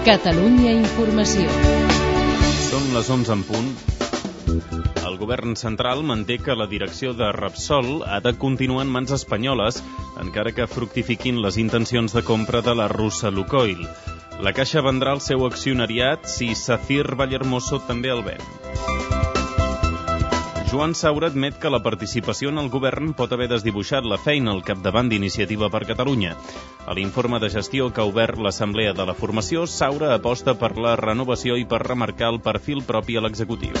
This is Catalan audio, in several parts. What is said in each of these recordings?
Catalunya Informació. Són les 11 en punt. El govern central manté que la direcció de Repsol ha de continuar en mans espanyoles, encara que fructifiquin les intencions de compra de la russa Lukoil. La Caixa vendrà el seu accionariat si Safir Vallermoso també el ven. Joan Saura admet que la participació en el govern pot haver desdibuixat la feina al capdavant d'Iniciativa per Catalunya. A l'informe de gestió que ha obert l'Assemblea de la Formació, Saura aposta per la renovació i per remarcar el perfil propi a l'executiu.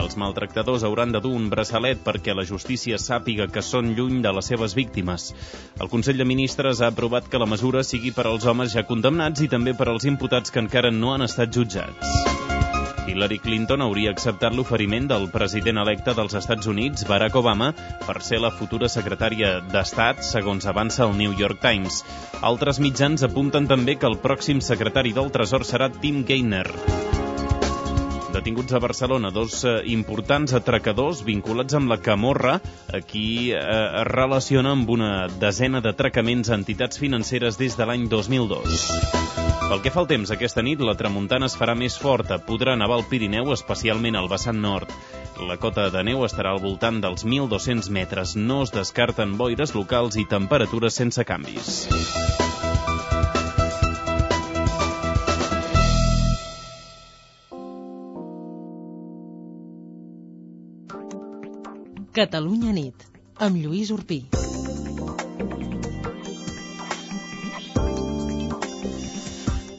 Els maltractadors hauran de dur un braçalet perquè la justícia sàpiga que són lluny de les seves víctimes. El Consell de Ministres ha aprovat que la mesura sigui per als homes ja condemnats i també per als imputats que encara no han estat jutjats. Hillary Clinton hauria acceptat l'oferiment del president electe dels Estats Units, Barack Obama, per ser la futura secretària d'Estat, segons avança el New York Times. Altres mitjans apunten també que el pròxim secretari del Tresor serà Tim Gaynor. Detinguts a Barcelona dos eh, importants atracadors vinculats amb la Camorra, aquí eh, es relaciona amb una desena d'atracaments a entitats financeres des de l'any 2002. Pel que fa al temps, aquesta nit la tramuntana es farà més forta, podrà nevar al Pirineu, especialment al vessant nord. La cota de neu estarà al voltant dels 1.200 metres. No es descarten boires locals i temperatures sense canvis. Catalunya nit, amb Lluís Urpí.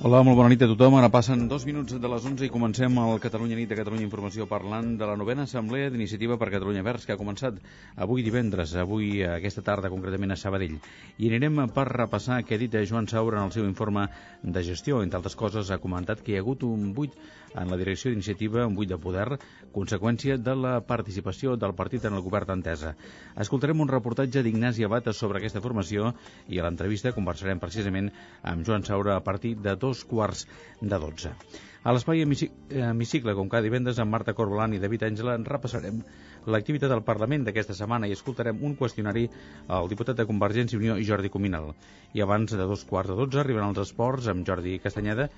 Hola, molt bona nit a tothom. Ara passen dos minuts de les 11 i comencem el Catalunya Nit de Catalunya Informació parlant de la novena assemblea d'Iniciativa per Catalunya Verds que ha començat avui divendres, avui aquesta tarda concretament a Sabadell. I anirem per repassar què ha dit Joan Saura en el seu informe de gestió. Entre altres coses ha comentat que hi ha hagut un buit en la direcció d'iniciativa, un buit de poder, conseqüència de la participació del partit en el govern d'Entesa. Escoltarem un reportatge d'Ignasi Abata sobre aquesta formació i a l'entrevista conversarem precisament amb Joan Saura a partir de dos quarts de dotze. A l'espai hemicicle, com cada divendres, amb Marta Corbalan i David Àngela, repassarem l'activitat del Parlament d'aquesta setmana i escoltarem un qüestionari al diputat de Convergència i Unió, Jordi Cominal. I abans de dos quarts de dotze arribaran els esports amb Jordi Castanyeda.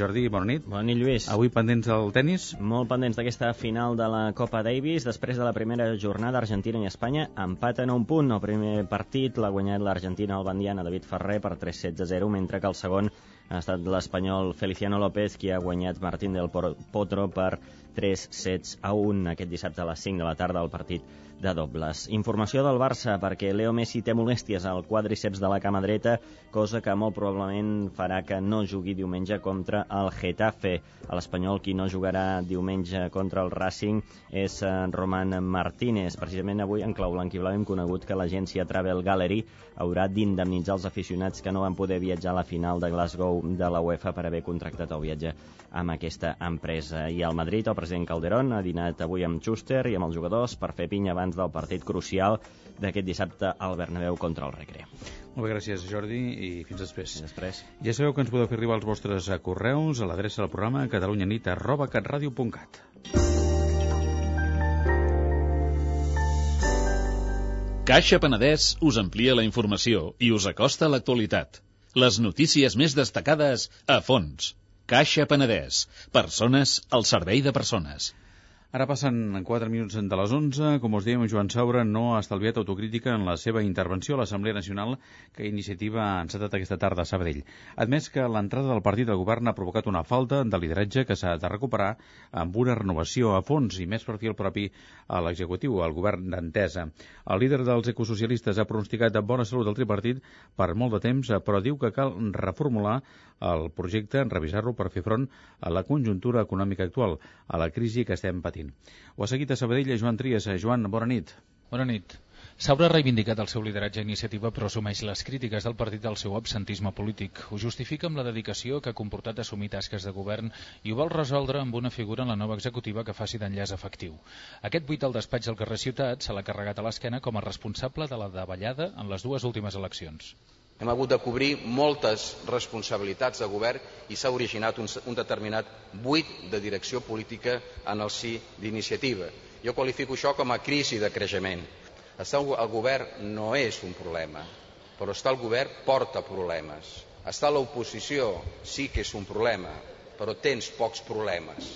Jordi, bona nit. Bona nit, Lluís. Avui pendents del tennis? Molt pendents d'aquesta final de la Copa Davis. Després de la primera jornada, Argentina i Espanya empaten a un punt. El primer partit l'ha guanyat l'Argentina al Bandiana David Ferrer per 3 sets a 0, mentre que el segon ha estat l'espanyol Feliciano López qui ha guanyat Martín del Potro per 3 sets a 1 aquest dissabte a les 5 de la tarda al partit de dobles. Informació del Barça perquè Leo Messi té molèsties al quadríceps de la cama dreta, cosa que molt probablement farà que no jugui diumenge contra el Getafe. L'Espanyol qui no jugarà diumenge contra el Racing és Roman Martínez. Precisament avui en clau blanc i blau hem conegut que l'agència Travel Gallery haurà d'indemnitzar els aficionats que no van poder viatjar a la final de Glasgow de la UEFA per haver contractat el viatge amb aquesta empresa. I al Madrid, el president Calderón ha dinat avui amb Schuster i amb els jugadors per fer pinya abans del partit crucial d'aquest dissabte al Bernabéu contra el Recre. Molt bé, gràcies Jordi i fins després. Fins després. Ja sabeu que ens podeu fer arribar els vostres correus a l'adreça del programa catalunyanit arroba catradio.cat. Caixa Penedès us amplia la informació i us acosta a l'actualitat. Les notícies més destacades a fons. Caixa Penedès. Persones al servei de persones. Ara passen 4 minuts de les 11. Com us dèiem, Joan Saura no ha estalviat autocrítica en la seva intervenció a l'Assemblea Nacional que Iniciativa ha encetat aquesta tarda a Sabadell. Admès que l'entrada del partit al govern ha provocat una falta de lideratge que s'ha de recuperar amb una renovació a fons i més perfil propi a l'executiu, al govern d'Entesa. El líder dels ecosocialistes ha pronosticat bona salut del tripartit per molt de temps, però diu que cal reformular el projecte, revisar-lo per fer front a la conjuntura econòmica actual, a la crisi que estem patint. Ho ha seguit a Sabadell Joan Trias. Joan, bona nit. Bona nit. S'haurà reivindicat el seu lideratge a iniciativa però assumeix les crítiques del partit del seu absentisme polític. Ho justifica amb la dedicació que ha comportat assumir tasques de govern i ho vol resoldre amb una figura en la nova executiva que faci d'enllaç efectiu. Aquest buit al despatx al carrer Ciutat se l'ha carregat a l'esquena com a responsable de la davallada en les dues últimes eleccions. Hem hagut de cobrir moltes responsabilitats de govern i s'ha originat un, un determinat buit de direcció política en el si d'iniciativa. Jo qualifico això com a crisi de creixement. Estar al govern no és un problema, però estar al govern porta problemes. Estar a l'oposició sí que és un problema, però tens pocs problemes.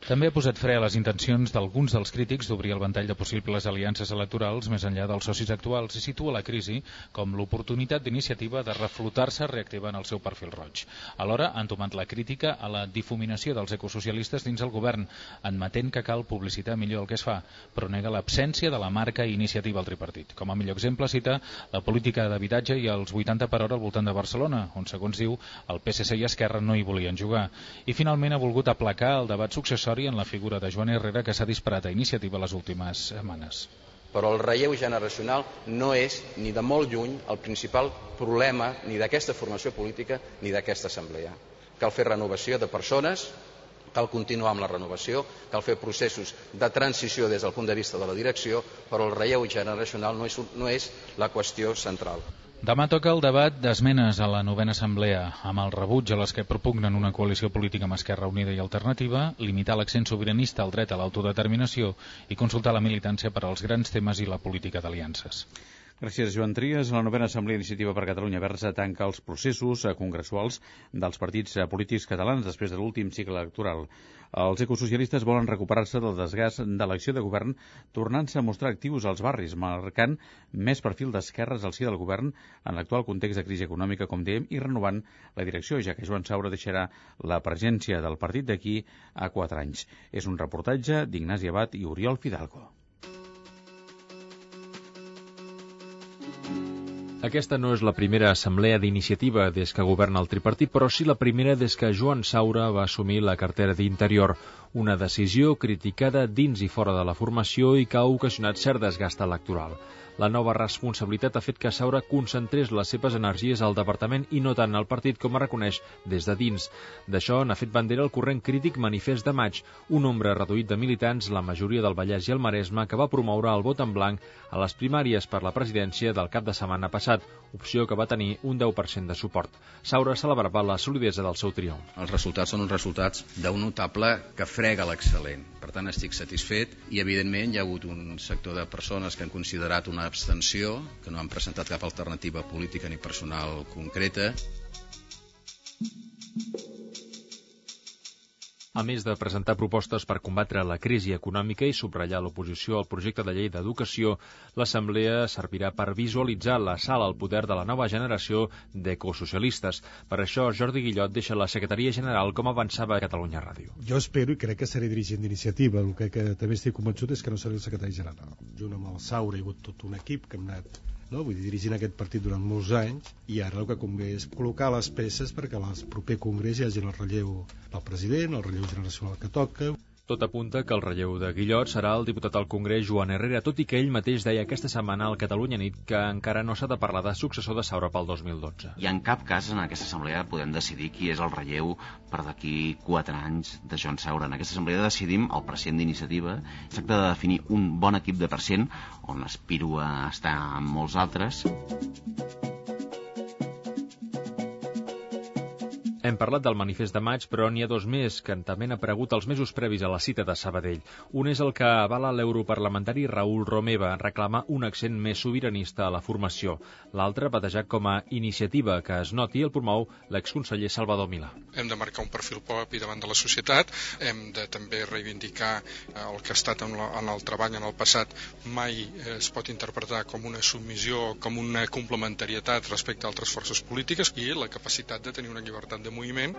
També ha posat fre a les intencions d'alguns dels crítics d'obrir el ventall de possibles aliances electorals més enllà dels socis actuals i situa la crisi com l'oportunitat d'iniciativa de reflotar-se reactivant el seu perfil roig. Alhora han tomat la crítica a la difuminació dels ecosocialistes dins el govern, admetent que cal publicitar millor el que es fa, però nega l'absència de la marca i iniciativa al tripartit. Com a millor exemple cita la política d'habitatge i els 80 per hora al voltant de Barcelona, on segons diu el PSC i Esquerra no hi volien jugar. I finalment ha volgut aplacar el debat accessori en la figura de Joan Herrera que s'ha disparat a iniciativa les últimes setmanes. Però el relleu generacional no és ni de molt lluny el principal problema ni d'aquesta formació política ni d'aquesta assemblea. Cal fer renovació de persones, cal continuar amb la renovació, cal fer processos de transició des del punt de vista de la direcció, però el relleu generacional no és, no és la qüestió central. Demà toca el debat d'esmenes a la novena assemblea, amb el rebuig a les que propugnen una coalició política amb Esquerra Unida i Alternativa, limitar l'accent sobiranista al dret a l'autodeterminació i consultar la militància per als grans temes i la política d'aliances. Gràcies, Joan Trias. La novena Assemblea Iniciativa per Catalunya Versa tanca els processos congressuals dels partits polítics catalans després de l'últim cicle electoral. Els ecosocialistes volen recuperar-se del desgast de l'acció de govern, tornant-se a mostrar actius als barris, marcant més perfil d'esquerres al si del govern en l'actual context de crisi econòmica, com dèiem, i renovant la direcció, ja que Joan Saura deixarà la presència del partit d'aquí a quatre anys. És un reportatge d'Ignasi Abad i Oriol Fidalgo. Aquesta no és la primera assemblea d'iniciativa des que governa el tripartit, però sí la primera des que Joan Saura va assumir la cartera d'Interior, una decisió criticada dins i fora de la formació i que ha ocasionat cert desgast electoral. La nova responsabilitat ha fet que Saura concentrés les seves energies al departament i no tant al partit com a reconeix des de dins. D'això n'ha fet bandera el corrent crític Manifest de Maig, un nombre reduït de militants, la majoria del Vallès i el Maresme, que va promoure el vot en blanc a les primàries per la presidència del cap de setmana passat, opció que va tenir un 10% de suport. Saura celebrava la solidesa del seu triomf. Els resultats són uns resultats d'un notable que frega l'excel·lent. Per tant, estic satisfet i, evidentment, hi ha hagut un sector de persones que han considerat una abstenció, que no han presentat cap alternativa política ni personal concreta. A més de presentar propostes per combatre la crisi econòmica i subratllar l'oposició al projecte de llei d'educació, l'Assemblea servirà per visualitzar la sala al poder de la nova generació d'ecosocialistes. Per això, Jordi Guillot deixa la secretaria general com avançava a Catalunya Ràdio. Jo espero i crec que seré dirigent d'iniciativa. El que, que també estic convençut és que no seré el secretari general. Junt amb el Saura hi ha hagut tot un equip que hem anat no? vull dir, dirigint aquest partit durant molts anys i ara el que convé és col·locar les peces perquè al proper congrés hi hagi el relleu del president, el relleu generacional que toca tot apunta que el relleu de Guillot serà el diputat al Congrés Joan Herrera, tot i que ell mateix deia aquesta setmana al Catalunya Nit que encara no s'ha de parlar de successor de Saura pel 2012. I en cap cas en aquesta assemblea podem decidir qui és el relleu per d'aquí 4 anys de Joan Saura. En aquesta assemblea decidim el president d'iniciativa. Tracta de definir un bon equip de president, on aspiro a estar amb molts altres. Hem parlat del manifest de maig, però n'hi ha dos més que també han aparegut els mesos previs a la cita de Sabadell. Un és el que avala l'europarlamentari Raül Romeva, reclama un accent més sobiranista a la formació. L'altre, batejat com a iniciativa que es noti, el promou l'exconseller Salvador Milà. Hem de marcar un perfil propi davant de la societat, hem de també reivindicar el que ha estat en, la, en el treball en el passat mai es pot interpretar com una submissió, com una complementarietat respecte a altres forces polítiques i la capacitat de tenir una llibertat de de moviment.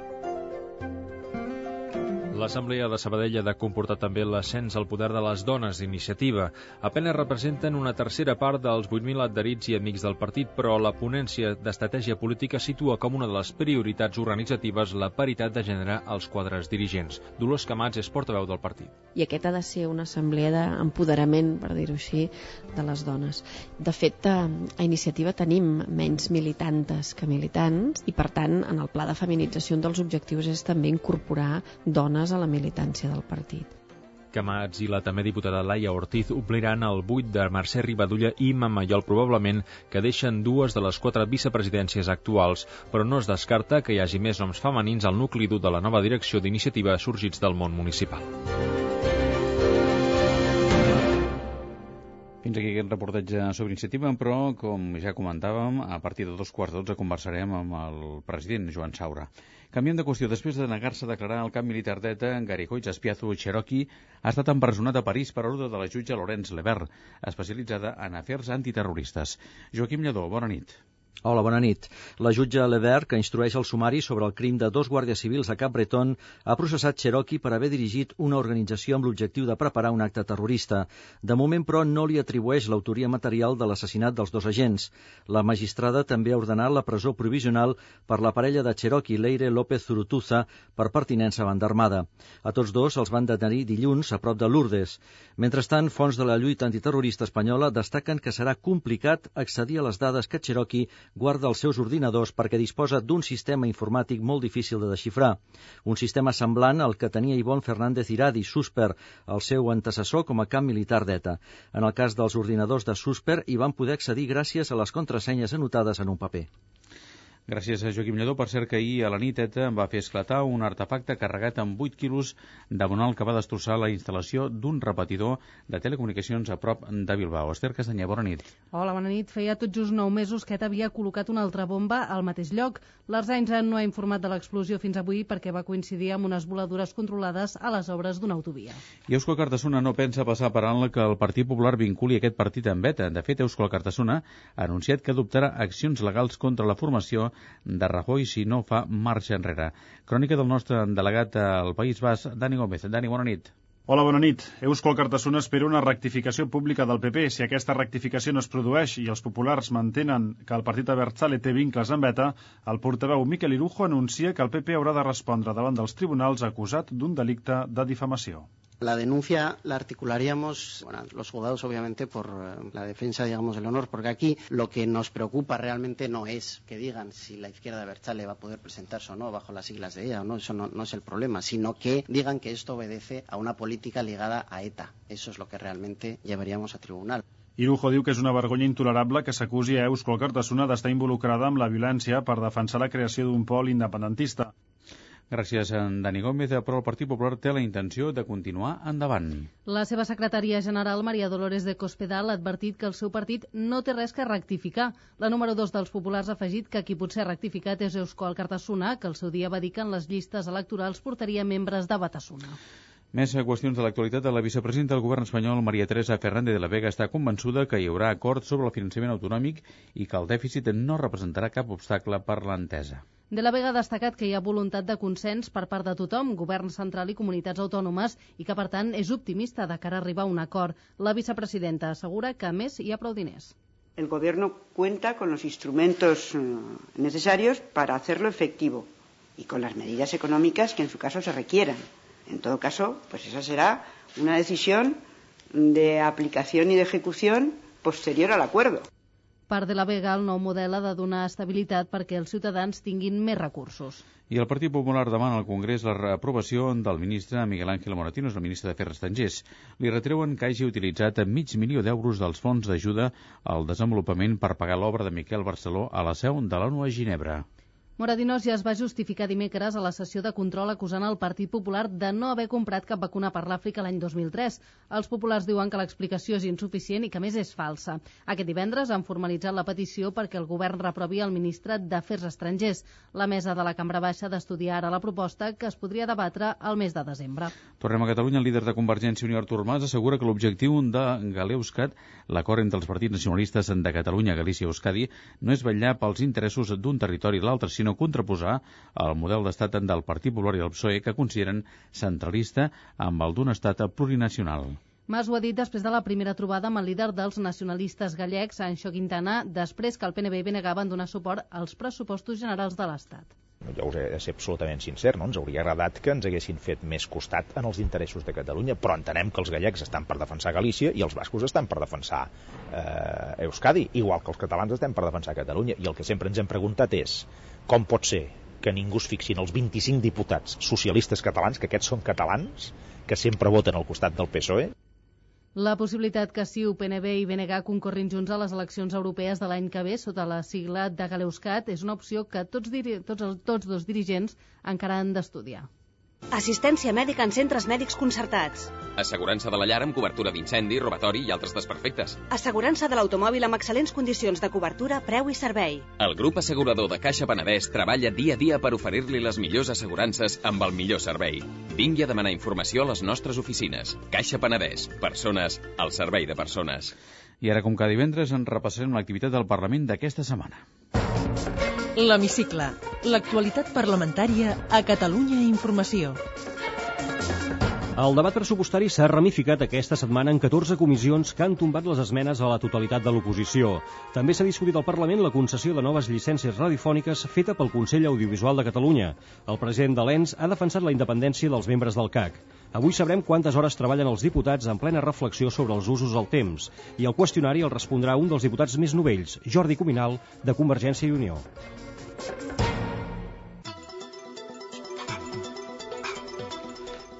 L'Assemblea de Sabadell ha de comportar també l'ascens al poder de les dones d'iniciativa. Apenes representen una tercera part dels 8.000 adherits i amics del partit, però la ponència d'estratègia política situa com una de les prioritats organitzatives la paritat de gènere als quadres dirigents. Dolors Camats és portaveu del partit. I aquest ha de ser una assemblea d'empoderament, per dir-ho així, de les dones. De fet, a, a iniciativa tenim menys militantes que militants i, per tant, en el pla de feminització un dels objectius és també incorporar dones a la militància del partit. Camats i la també diputada Laia Ortiz ompliran el buit de Mercè Ribadulla i Mamayol probablement que deixen dues de les quatre vicepresidències actuals, però no es descarta que hi hagi més noms femenins al nucli dur de la nova direcció d'iniciativa sorgits del món municipal. Fins aquí aquest reportatge sobre iniciativa, però, com ja comentàvem, a partir de dos quarts de dotze conversarem amb el president Joan Saura. Canviem de qüestió. Després de negar-se a declarar el camp militar d'ETA, Garigoig Espiazu Cherokee ha estat empresonat a París per ordre de la jutge Laurence Lebert, especialitzada en afers antiterroristes. Joaquim Lledó, bona nit. Hola, bona nit. La jutge Levert, que instrueix el sumari sobre el crim de dos guàrdies civils a Cap Breton, ha processat Cherokee per haver dirigit una organització amb l'objectiu de preparar un acte terrorista. De moment, però, no li atribueix l'autoria material de l'assassinat dels dos agents. La magistrada també ha ordenat la presó provisional per la parella de Cherokee, Leire López Zurutuza, per pertinença a banda armada. A tots dos els van detenir dilluns a prop de Lourdes. Mentrestant, fons de la lluita antiterrorista espanyola destaquen que serà complicat accedir a les dades que Cherokee guarda els seus ordinadors perquè disposa d'un sistema informàtic molt difícil de desxifrar. Un sistema semblant al que tenia Ivonne Fernández Iradi, Susper, el seu antecessor com a camp militar d'ETA. En el cas dels ordinadors de Susper hi van poder accedir gràcies a les contrasenyes anotades en un paper. Gràcies a Joaquim Lledó. Per cert que ahir a la nit ETA va fer esclatar un artefacte carregat amb 8 quilos de bonal que va destrossar la instal·lació d'un repetidor de telecomunicacions a prop de Bilbao. Esther Castanyer, bona nit. Hola, bona nit. Feia tot just 9 mesos que ETA havia col·locat una altra bomba al mateix lloc. L'Arsanysa no ha informat de l'explosió fins avui perquè va coincidir amb unes voladures controlades a les obres d'una autovia. I Eusko Cartassona no pensa passar per alt que el Partit Popular vinculi aquest partit amb ETA. De fet, Eusko Cartassona ha anunciat que adoptarà accions legals contra la formació de Rajoy si no fa marxa enrere. Crònica del nostre delegat al País Basc, Dani Gómez. Dani, bona nit. Hola, bona nit. Eusko Cartassona espera una rectificació pública del PP. Si aquesta rectificació no es produeix i els populars mantenen que el partit Abertzale té vincles amb ETA, el portaveu Miquel Irujo anuncia que el PP haurà de respondre davant dels tribunals acusat d'un delicte de difamació. La denuncia la articularíamos, bueno, los juzgados obviamente por eh, la defensa, digamos, del honor, porque aquí lo que nos preocupa realmente no es que digan si la izquierda Berchale va a poder presentarse o no bajo las siglas de ella, o no, eso no, es el problema, sino que digan que esto obedece a una política ligada a ETA. Eso es lo que realmente llevaríamos a tribunal. Irujo diu que una vergonya intolerable que s'acusi a Euskal Cartassona d'estar involucrada amb la violència per defensar la creació d'un pol independentista. Gràcies a en Dani Gómez, però el Partit Popular té la intenció de continuar endavant. La seva secretària general, Maria Dolores de Cospedal, ha advertit que el seu partit no té res que rectificar. La número 2 dels populars ha afegit que qui potser ha rectificat és Euskal Cartassona, que el seu dia va dir que en les llistes electorals portaria membres de Batasuna. Més qüestions de l'actualitat. La vicepresidenta del govern espanyol, Maria Teresa Fernández de la Vega, està convençuda que hi haurà acord sobre el finançament autonòmic i que el dèficit no representarà cap obstacle per l'entesa. De la Vega ha destacat que hi ha voluntat de consens per part de tothom, govern central i comunitats autònomes, i que, per tant, és optimista de cara a arribar a un acord. La vicepresidenta assegura que, a més, hi ha prou diners. El Gobierno cuenta con los instrumentos necesarios para hacerlo efectivo y con las medidas económicas que en su caso se requieran. En todo caso, pues esa será una decisión de aplicación y de ejecución posterior al acuerdo part de la Vega, el nou model ha de donar estabilitat perquè els ciutadans tinguin més recursos. I el Partit Popular demana al Congrés la reaprovació del ministre Miguel Ángel Moratinos, el ministre d'Afers Estrangers. Li retreuen que hagi utilitzat mig milió d'euros dels fons d'ajuda al desenvolupament per pagar l'obra de Miquel Barceló a la seu de l'ONU a Ginebra. Moradinós ja es va justificar dimecres a la sessió de control acusant el Partit Popular de no haver comprat cap vacuna per l'Àfrica l'any 2003. Els populars diuen que l'explicació és insuficient i que més és falsa. Aquest divendres han formalitzat la petició perquè el govern reprovi el ministre d'Afers Estrangers. La mesa de la Cambra Baixa d'estudiar ara la proposta que es podria debatre al mes de desembre. Tornem a Catalunya. El líder de Convergència i Unió, Artur Mas, assegura que l'objectiu de Galeuscat, l'acord entre els partits nacionalistes de Catalunya, Galícia i Euskadi, no és vetllar pels interessos d'un territori i l'altre, sinó contraposar el model d'estat del Partit Popular i el PSOE que consideren centralista amb el d'un estat plurinacional. Mas ho ha dit després de la primera trobada amb el líder dels nacionalistes gallecs, Anxo Quintana, després que el PNB i BNG van donar suport als pressupostos generals de l'Estat. Jo us he de ser absolutament sincer, no? ens hauria agradat que ens haguessin fet més costat en els interessos de Catalunya, però entenem que els gallecs estan per defensar Galícia i els bascos estan per defensar eh, Euskadi, igual que els catalans estem per defensar Catalunya. I el que sempre ens hem preguntat és com pot ser que ningú es fixi en els 25 diputats socialistes catalans, que aquests són catalans, que sempre voten al costat del PSOE? La possibilitat que CiU, PNB i BNG concorrin junts a les eleccions europees de l'any que ve sota la sigla de Galeuscat és una opció que tots, tots, tots dos dirigents encara han d'estudiar. Assistència mèdica en centres mèdics concertats. Assegurança de la llar amb cobertura d'incendi, robatori i altres desperfectes. Assegurança de l'automòbil amb excel·lents condicions de cobertura, preu i servei. El grup assegurador de Caixa Penedès treballa dia a dia per oferir-li les millors assegurances amb el millor servei. Vingui a demanar informació a les nostres oficines. Caixa Penedès. Persones al servei de persones. I ara, com cada divendres, en repassarem l'activitat del Parlament d'aquesta setmana. L'Hemicicle. L'actualitat parlamentària a Catalunya Informació. El debat pressupostari s'ha ramificat aquesta setmana en 14 comissions que han tombat les esmenes a la totalitat de l'oposició. També s'ha discutit al Parlament la concessió de noves llicències radiofòniques feta pel Consell Audiovisual de Catalunya. El president de l'ENS ha defensat la independència dels membres del CAC. Avui sabrem quantes hores treballen els diputats en plena reflexió sobre els usos del temps. I el qüestionari el respondrà un dels diputats més novells, Jordi Cuminal, de Convergència i Unió.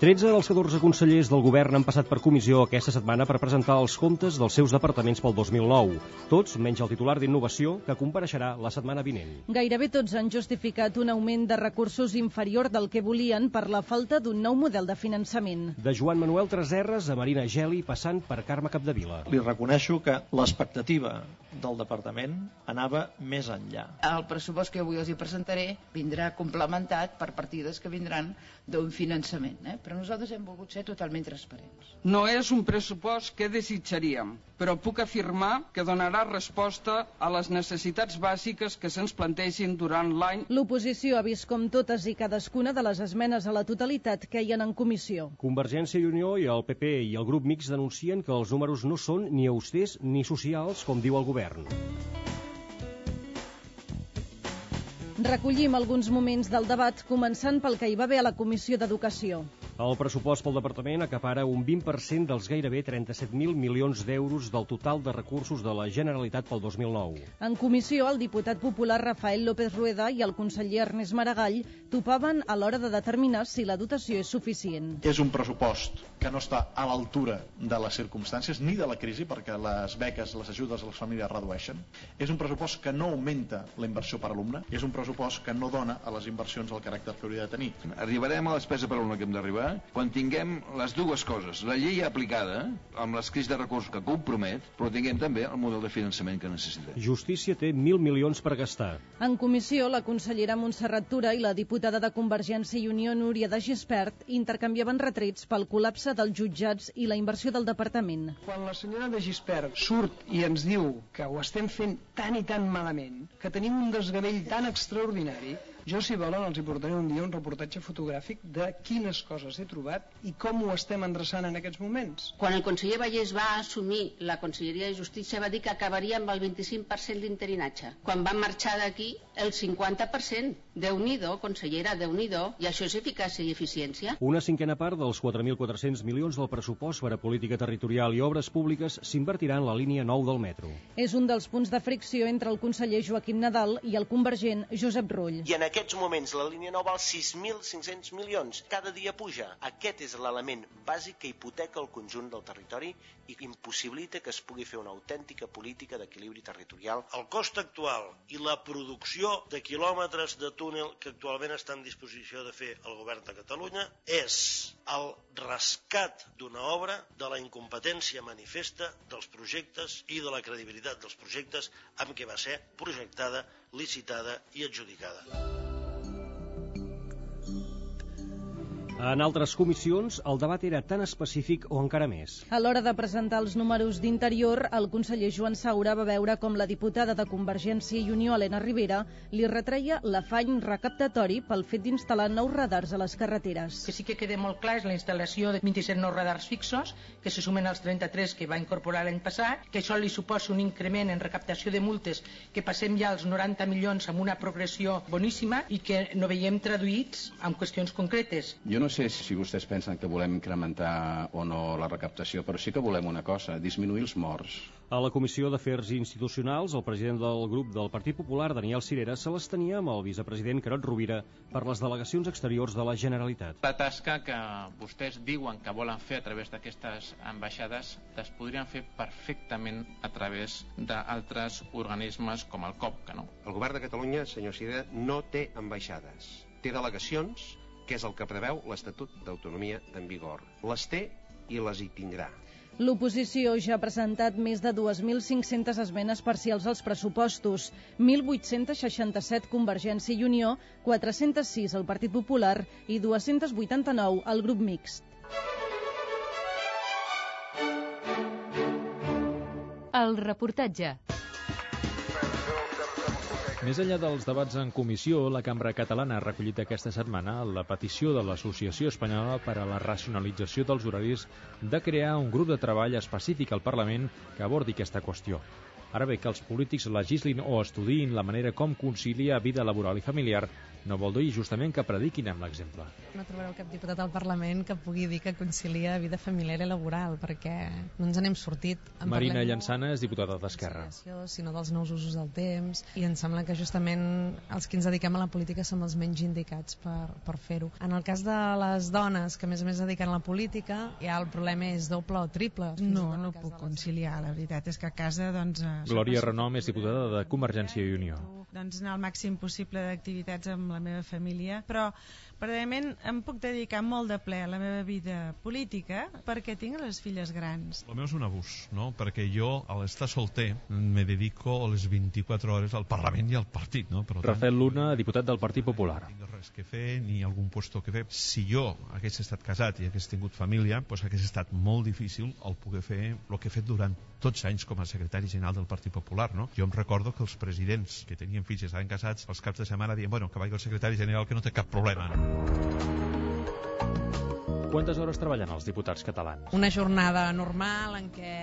13 dels 14 consellers del govern han passat per comissió aquesta setmana per presentar els comptes dels seus departaments pel 2009. Tots, menys el titular d'Innovació, que compareixerà la setmana vinent. Gairebé tots han justificat un augment de recursos inferior del que volien per la falta d'un nou model de finançament. De Joan Manuel Treserres a Marina Geli, passant per Carme Capdevila. Li reconeixo que l'expectativa del departament anava més enllà. El pressupost que avui els hi presentaré vindrà complementat per partides que vindran d'un finançament, eh? però nosaltres hem volgut ser totalment transparents. No és un pressupost que desitjaríem, però puc afirmar que donarà resposta a les necessitats bàsiques que se'ns plantegin durant l'any. L'oposició ha vist com totes i cadascuna de les esmenes a la totalitat queien en comissió. Convergència i Unió i el PP i el grup mix denuncien que els números no són ni austers ni socials, com diu el govern. Recollim alguns moments del debat, començant pel que hi va haver a la Comissió d'Educació. El pressupost pel departament acapara un 20% dels gairebé 37.000 milions d'euros del total de recursos de la Generalitat pel 2009. En comissió, el diputat popular Rafael López Rueda i el conseller Ernest Maragall topaven a l'hora de determinar si la dotació és suficient. És un pressupost que no està a l'altura de les circumstàncies ni de la crisi, perquè les beques, les ajudes a les famílies redueixen. És un pressupost que no augmenta la inversió per alumne. És un pressupost que no dona a les inversions el caràcter que hauria de tenir. Arribarem a la despesa per que hem d'arribar quan tinguem les dues coses, la llei aplicada, amb les crisis de recursos que compromet, però tinguem també el model de finançament que necessitem. Justícia té 1.000 milions per gastar. En comissió, la consellera Montserrat Tura i la diputada de Convergència i Unió Núria de Gispert intercanviaven retrets pel col·lapse dels jutjats i la inversió del departament. Quan la senyora de Gispert surt i ens diu que ho estem fent tan i tan malament, que tenim un desgavell tan extraordinari, jo, si volen, els hi portaré un dia un reportatge fotogràfic de quines coses he trobat i com ho estem endreçant en aquests moments. Quan el conseller Vallès va assumir la Conselleria de Justícia va dir que acabaria amb el 25% d'interinatge. Quan van marxar d'aquí, el 50%. Déu-n'hi-do, consellera, déu nhi I això és eficàcia i eficiència? Una cinquena part dels 4.400 milions del pressupost per a política territorial i obres públiques s'invertirà en la línia 9 del metro. És un dels punts de fricció entre el conseller Joaquim Nadal i el convergent Josep Rull. I en aquests moments la línia 9 val 6.500 milions. Cada dia puja. Aquest és l'element bàsic que hipoteca el conjunt del territori i impossibilita que es pugui fer una autèntica política d'equilibri territorial. El cost actual i la producció de quilòmetres de túnel que actualment està en disposició de fer el govern de Catalunya és el rescat d'una obra de la incompetència manifesta dels projectes i de la credibilitat dels projectes amb què va ser projectada, licitada i adjudicada. En altres comissions, el debat era tan específic o encara més. A l'hora de presentar els números d'Interior, el conseller Joan Saura va veure com la diputada de Convergència i Unió, Helena Rivera, li retreia l'afany recaptatori pel fet d'instal·lar nous radars a les carreteres. Que sí que queda molt clar és la instal·lació de 27 nous radars fixos, que se sumen als 33 que va incorporar l'any passat, que això li suposa un increment en recaptació de multes que passem ja als 90 milions amb una progressió boníssima i que no veiem traduïts en qüestions concretes. Jo no sé si vostès pensen que volem incrementar o no la recaptació, però sí que volem una cosa, disminuir els morts. A la Comissió d'Afers Institucionals, el president del grup del Partit Popular, Daniel Cirera, se les tenia amb el vicepresident Carot Rovira per les delegacions exteriors de la Generalitat. La tasca que vostès diuen que volen fer a través d'aquestes ambaixades es podrien fer perfectament a través d'altres organismes com el COP, que no. El govern de Catalunya, senyor Cirera, no té ambaixades. Té delegacions que és el que preveu l'Estatut d'Autonomia en vigor. Les té i les hi tindrà. L'oposició ja ha presentat més de 2.500 esmenes parcials als pressupostos, 1.867 Convergència i Unió, 406 el Partit Popular i 289 el grup mixt. El reportatge. Més enllà dels debats en comissió, la Cambra Catalana ha recollit aquesta setmana la petició de l'Associació Espanyola per a la Racionalització dels Horaris de crear un grup de treball específic al Parlament que abordi aquesta qüestió. Ara bé, que els polítics legislin o estudiïn la manera com conciliar vida laboral i familiar no vol dir justament que prediquin amb l'exemple. No trobareu cap diputat al Parlament que pugui dir que concilia vida familiar i laboral, perquè no ens n'hem sortit. En Marina Llançana és diputada d'Esquerra. Sinó dels nous usos del temps, i em sembla que justament els que ens dediquem a la política som els menys indicats per, per fer-ho. En el cas de les dones que a més a més dediquen a la política, ja el problema és doble o triple. No, no puc conciliar, la veritat és que a casa doncs... Eh, Glòria Renom és diputada de Convergència i Unió. Doncs anar al màxim possible d'activitats amb la meva família, però Verdaderament em puc dedicar molt de ple a la meva vida política perquè tinc les filles grans. El meu és un abús, no? Perquè jo, al estar solter, me dedico a les 24 hores al Parlament i al partit, no? Per tant, Rafael Luna, diputat del Partit Popular. No tinc res que fer, ni algun puesto que fer. Si jo hagués estat casat i hagués tingut família, doncs hagués estat molt difícil el poder fer el que he fet durant tots anys com a secretari general del Partit Popular, no? Jo em recordo que els presidents que tenien fills i estaven casats, els caps de setmana diuen, bueno, que vagi el secretari general que no té cap problema. Quantes hores treballen els diputats catalans? Una jornada normal en què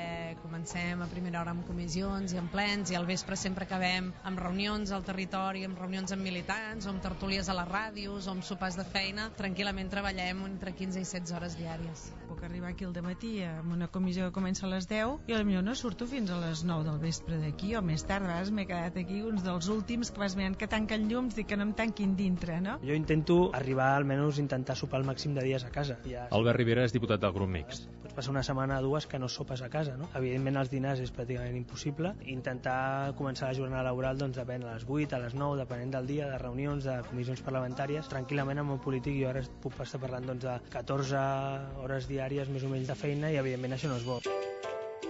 comencem a primera hora amb comissions i amb plens i al vespre sempre acabem amb reunions al territori, amb reunions amb militants, o amb tertúlies a les ràdios, o amb sopars de feina. Tranquil·lament treballem entre 15 i 16 hores diàries. Puc arribar aquí al matí amb una comissió que comença a les 10 i potser no surto fins a les 9 del vespre d'aquí o més tard, a vegades m'he quedat aquí uns dels últims que vas mirant que tanquen llums i que no em tanquin dintre, no? Jo intento arribar almenys intentar sopar el màxim de dies a casa. Ja Albert Rivera és diputat del grup mixt. Pots passar una setmana o dues que no sopes a casa, no? Evidentment els dinars és pràcticament impossible. Intentar començar la jornada laboral doncs depèn a les 8, a les 9, depenent del dia, de reunions, de comissions parlamentàries. Tranquil·lament amb un polític jo ara puc estar parlant doncs, de 14 hores diàries més o menys de feina i evidentment això no és bo.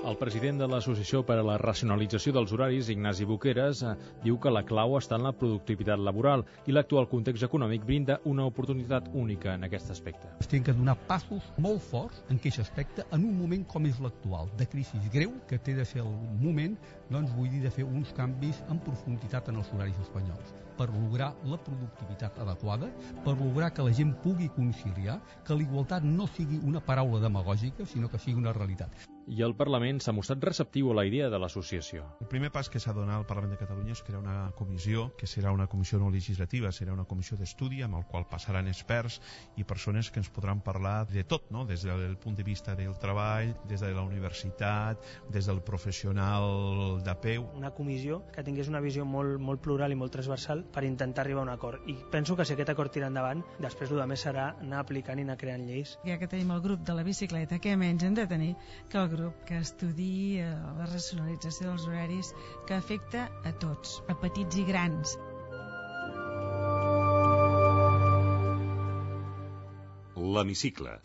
El president de l'Associació per a la Racionalització dels Horaris, Ignasi Boqueres, eh, diu que la clau està en la productivitat laboral i l'actual context econòmic brinda una oportunitat única en aquest aspecte. Es tenen que donar passos molt forts en aquest aspecte en un moment com és l'actual, de crisi greu, que té de ser el moment, doncs vull dir, de fer uns canvis en profunditat en els horaris espanyols per lograr la productivitat adequada, per lograr que la gent pugui conciliar, que l'igualtat no sigui una paraula demagògica, sinó que sigui una realitat i el Parlament s'ha mostrat receptiu a la idea de l'associació. El primer pas que s'ha donat al Parlament de Catalunya és crear una comissió, que serà una comissió no legislativa, serà una comissió d'estudi amb el qual passaran experts i persones que ens podran parlar de tot, no? des del punt de vista del treball, des de la universitat, des del professional de peu. Una comissió que tingués una visió molt, molt plural i molt transversal per intentar arribar a un acord. I penso que si aquest acord tira endavant, després el més serà anar aplicant i anar creant lleis. Ja que tenim el grup de la bicicleta, què menys hem de tenir que el grup grup que estudiï eh, la racionalització dels horaris que afecta a tots, a petits i grans. L'hemicicle.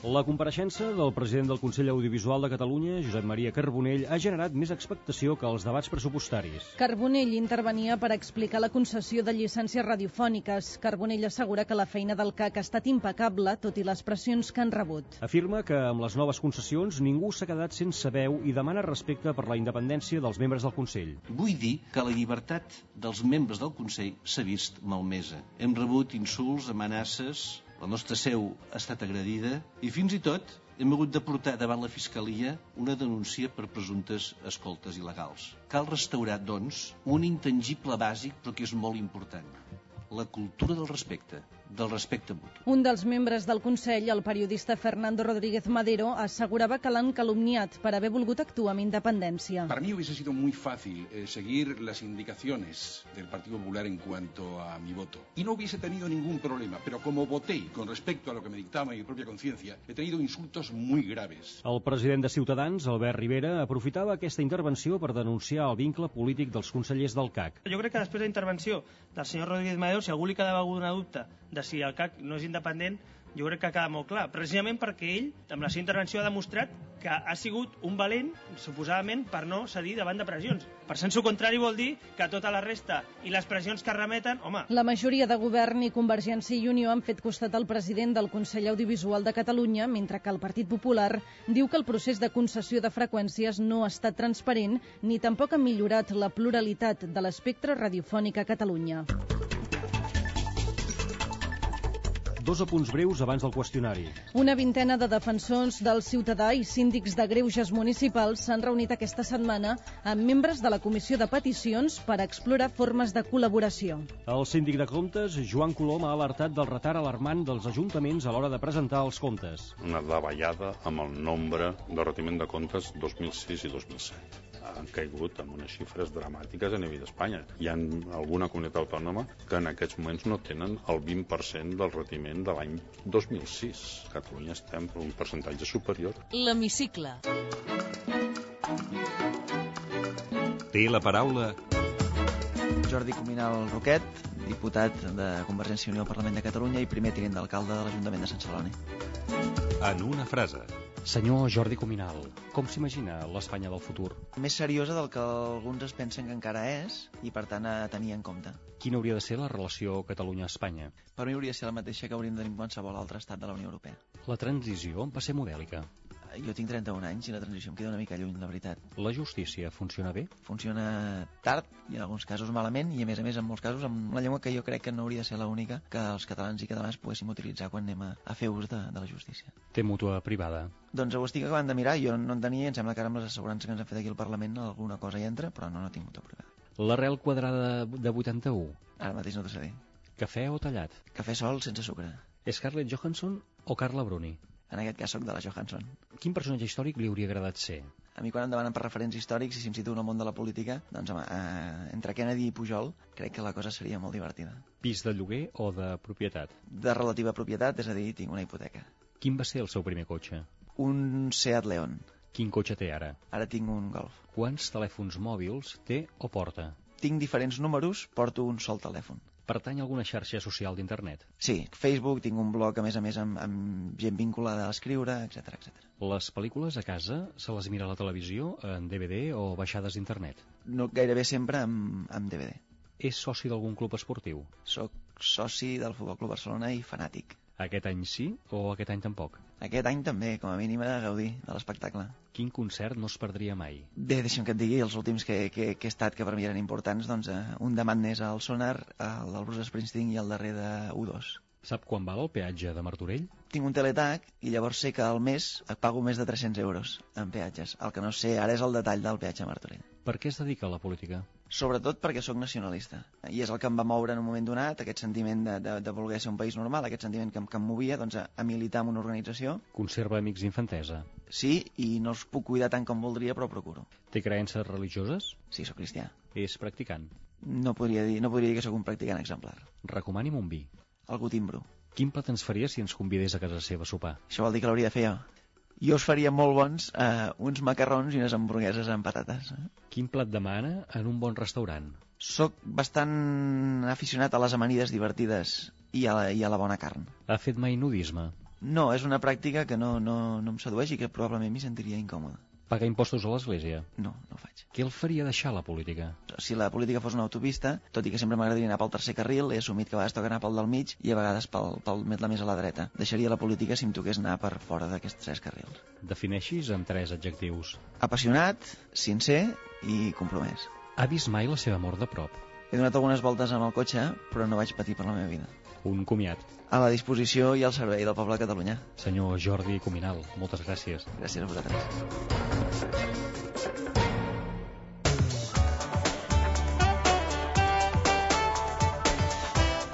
La compareixença del president del Consell Audiovisual de Catalunya, Josep Maria Carbonell, ha generat més expectació que els debats pressupostaris. Carbonell intervenia per explicar la concessió de llicències radiofòniques. Carbonell assegura que la feina del CAC ha estat impecable, tot i les pressions que han rebut. Afirma que amb les noves concessions ningú s'ha quedat sense veu i demana respecte per la independència dels membres del Consell. Vull dir que la llibertat dels membres del Consell s'ha vist malmesa. Hem rebut insults, amenaces, la nostra seu ha estat agredida i fins i tot hem hagut de portar davant la Fiscalia una denúncia per presumptes escoltes il·legals. Cal restaurar, doncs, un intangible bàsic però que és molt important, la cultura del respecte. Del respecte mutu. Un dels membres del Consell, el periodista Fernando Rodríguez Madero, assegurava que l'han calumniat per haver volgut actuar amb independència. Para mí hubiese sido muy fácil eh, seguir las indicaciones del Partido Popular en cuanto a mi voto. Y no hubiese tenido ningún problema, pero como voté con respecto a lo que me dictaba mi propia conciencia, he tenido insultos muy graves. El president de Ciutadans, Albert Rivera, aprofitava aquesta intervenció per denunciar el vincle polític dels consellers del CAC. Jo crec que després de la intervenció del senyor Rodríguez Madero, si algú li quedava alguna dubte de si el CAC no és independent, jo crec que ha quedat molt clar, precisament perquè ell, amb la seva intervenció, ha demostrat que ha sigut un valent, suposadament, per no cedir davant de pressions. Per sensu contrari vol dir que tota la resta i les pressions que remeten, home... La majoria de govern i Convergència i Unió han fet costat al president del Consell Audiovisual de Catalunya, mentre que el Partit Popular diu que el procés de concessió de freqüències no ha estat transparent ni tampoc ha millorat la pluralitat de l'espectre radiofònic a Catalunya. Dos apunts breus abans del qüestionari. Una vintena de defensors del ciutadà i síndics de greuges municipals s'han reunit aquesta setmana amb membres de la Comissió de Peticions per explorar formes de col·laboració. El síndic de comptes, Joan Colom, ha alertat del retard alarmant dels ajuntaments a l'hora de presentar els comptes. Una davallada amb el nombre de retiment de comptes 2006 i 2007 han caigut amb unes xifres dramàtiques a nivell d'Espanya. Hi ha alguna comunitat autònoma que en aquests moments no tenen el 20% del retiment de l'any 2006. A Catalunya estem per un percentatge superior. L'hemicicle. Té la paraula Jordi Cominal Roquet, diputat de Convergència i Unió al Parlament de Catalunya i primer tinent d'alcalde de l'Ajuntament de Sant Celoni. en una frase. Senyor Jordi Cominal, com s'imagina l'Espanya del futur? Més seriosa del que alguns es pensen que encara és i, per tant, a tenir en compte. Quina hauria de ser la relació Catalunya-Espanya? Per mi hauria de ser la mateixa que hauríem de tenir en qualsevol altre estat de la Unió Europea. La transició va ser modèlica. Jo tinc 31 anys i la transició em queda una mica lluny, la veritat. La justícia funciona bé? Funciona tard i en alguns casos malament i a més a més en molts casos amb una llengua que jo crec que no hauria de ser l'única que els catalans i catalanes poguéssim utilitzar quan anem a, a fer ús de, de la justícia. Té mútua privada. Doncs ho estic acabant de mirar, jo no en tenia em sembla que ara amb les assegurances que ens han fet aquí al Parlament alguna cosa hi entra, però no, no tinc mútua privada. L'arrel quadrada de 81. Ara mateix no t'ho sé dir. Cafè o tallat? Cafè sol sense sucre. Scarlett Johansson o Carla Bruni? En aquest cas sóc de la Johansson. Quin personatge històric li hauria agradat ser? A mi quan em demanen per referents històrics i si em situo en el món de la política, doncs home, eh, entre Kennedy i Pujol crec que la cosa seria molt divertida. Pis de lloguer o de propietat? De relativa propietat, és a dir, tinc una hipoteca. Quin va ser el seu primer cotxe? Un Seat León. Quin cotxe té ara? Ara tinc un Golf. Quants telèfons mòbils té o porta? Tinc diferents números, porto un sol telèfon. Pertany a alguna xarxa social d'internet? Sí, Facebook, tinc un blog a més a més amb, amb gent vinculada a escriure, etc etc. Les pel·lícules a casa se les mira a la televisió, en DVD o baixades d'internet? No, gairebé sempre amb, amb DVD. És soci d'algun club esportiu? Soc soci del Futbol Club Barcelona i fanàtic. Aquest any sí o aquest any tampoc? Aquest any també, com a mínim, de gaudir de l'espectacle. Quin concert no es perdria mai? Bé, deixa'm que et digui, els últims que, que, que he estat, que per mi eren importants, doncs eh, un de Madness al Sonar, el del Bruce Springsteen i el darrer de U2. Sap quan val el peatge de Martorell? Tinc un teletac i llavors sé que al mes pago més de 300 euros en peatges. El que no sé ara és el detall del peatge a Martorell. Per què es dedica a la política? Sobretot perquè sóc nacionalista. I és el que em va moure en un moment donat, aquest sentiment de, de, de voler ser un país normal, aquest sentiment que, que em movia doncs, a, a militar en una organització. Conserva amics d'infantesa. Sí, i no els puc cuidar tant com voldria, però procuro. Té creences religioses? Sí, sóc cristià. És practicant. No podria dir, no podria dir que sóc un practicant exemplar. Recomani'm un vi. Algú timbro. Quin plat ens faria si ens convidés a casa seva a sopar? Això vol dir que l'hauria de fer jo. Jo us faria molt bons eh, uns macarrons i unes hamburgueses amb patates. Eh? Quin plat demana en un bon restaurant? Soc bastant aficionat a les amanides divertides i a la, i a la bona carn. Ha fet mai nudisme? No, és una pràctica que no, no, no em sedueix i que probablement m'hi sentiria incòmode. Paga impostos a l'església? No, no ho faig. Què el faria deixar la política? Si la política fos una autopista, tot i que sempre m'agradaria anar pel tercer carril, he assumit que a vegades toca anar pel del mig i a vegades pel, pel més, la més a la dreta. Deixaria la política si em toqués anar per fora d'aquests tres carrils. Defineixis amb tres adjectius. Apassionat, sincer i compromès. Ha vist mai la seva mort de prop? He donat algunes voltes amb el cotxe, però no vaig patir per la meva vida. Un comiat. A la disposició i al servei del poble de Catalunya. Senyor Jordi Cominal, moltes gràcies. Gràcies a vosaltres.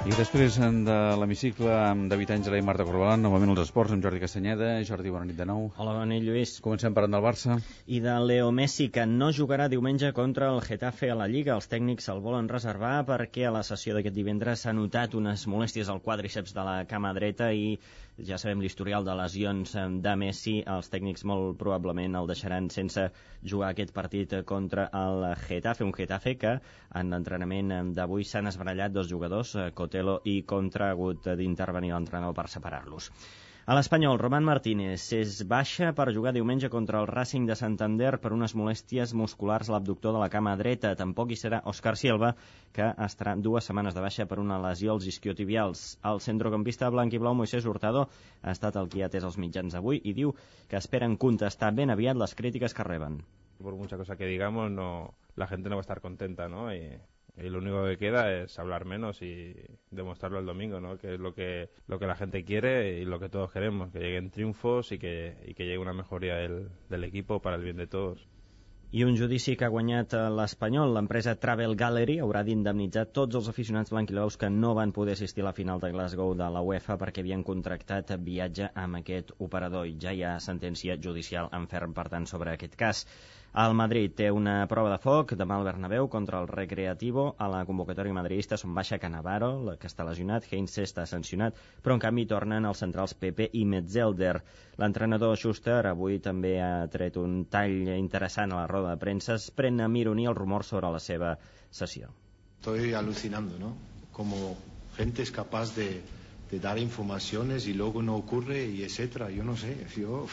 I després de l'hemicicle amb David Àngela i Marta Corbalan, novament els esports amb Jordi Castanyeda. Jordi, bona nit de nou. Hola, bona nit, Lluís. Comencem parlant del Barça. I de Leo Messi, que no jugarà diumenge contra el Getafe a la Lliga. Els tècnics el volen reservar perquè a la sessió d'aquest divendres s'ha notat unes molèsties al quadríceps de la cama dreta i ja sabem l'historial de lesions de Messi, els tècnics molt probablement el deixaran sense jugar aquest partit contra el Getafe, un Getafe que en l'entrenament d'avui s'han esbarallat dos jugadors, Cotelo i Contra, ha hagut d'intervenir l'entrenador per separar-los. A l'Espanyol, Roman Martínez és baixa per jugar diumenge contra el Racing de Santander per unes molèsties musculars a l'abductor de la cama dreta. Tampoc hi serà Òscar Silva, que estarà dues setmanes de baixa per una lesió als isquiotibials. El centrocampista blanc i blau Moisés Hurtado ha estat el que ha atès els mitjans avui i diu que esperen contestar ben aviat les crítiques que reben. Por mucha cosa que digamos, no, la gente no va a estar contenta, ¿no? Y y lo único que queda es hablar menos y demostrarlo el domingo, ¿no? que es lo que, lo que la gente quiere y lo que todos queremos, que lleguen triunfos y que, y que llegue una mejoría del, del equipo para el bien de todos. I un judici que ha guanyat l'Espanyol. L'empresa Travel Gallery haurà d'indemnitzar tots els aficionats blanquilaus que no van poder assistir a la final de Glasgow de la UEFA perquè havien contractat viatge amb aquest operador. I ja hi ha sentència judicial en ferm, per tant, sobre aquest cas. El Madrid té una prova de foc demà al Bernabéu contra el Recreativo. A la convocatòria madridista són baixa Canavaro, que està lesionat, Heinze està sancionat, però en canvi tornen els centrals Pepe i Metzelder. L'entrenador Schuster avui també ha tret un tall interessant a la roda de premsa. Es pren amb ironia el rumor sobre la seva sessió. Estoy alucinando, ¿no? Como gente es capaz de, de dar informaciones y luego no ocurre y etcétera. Yo no sé, yo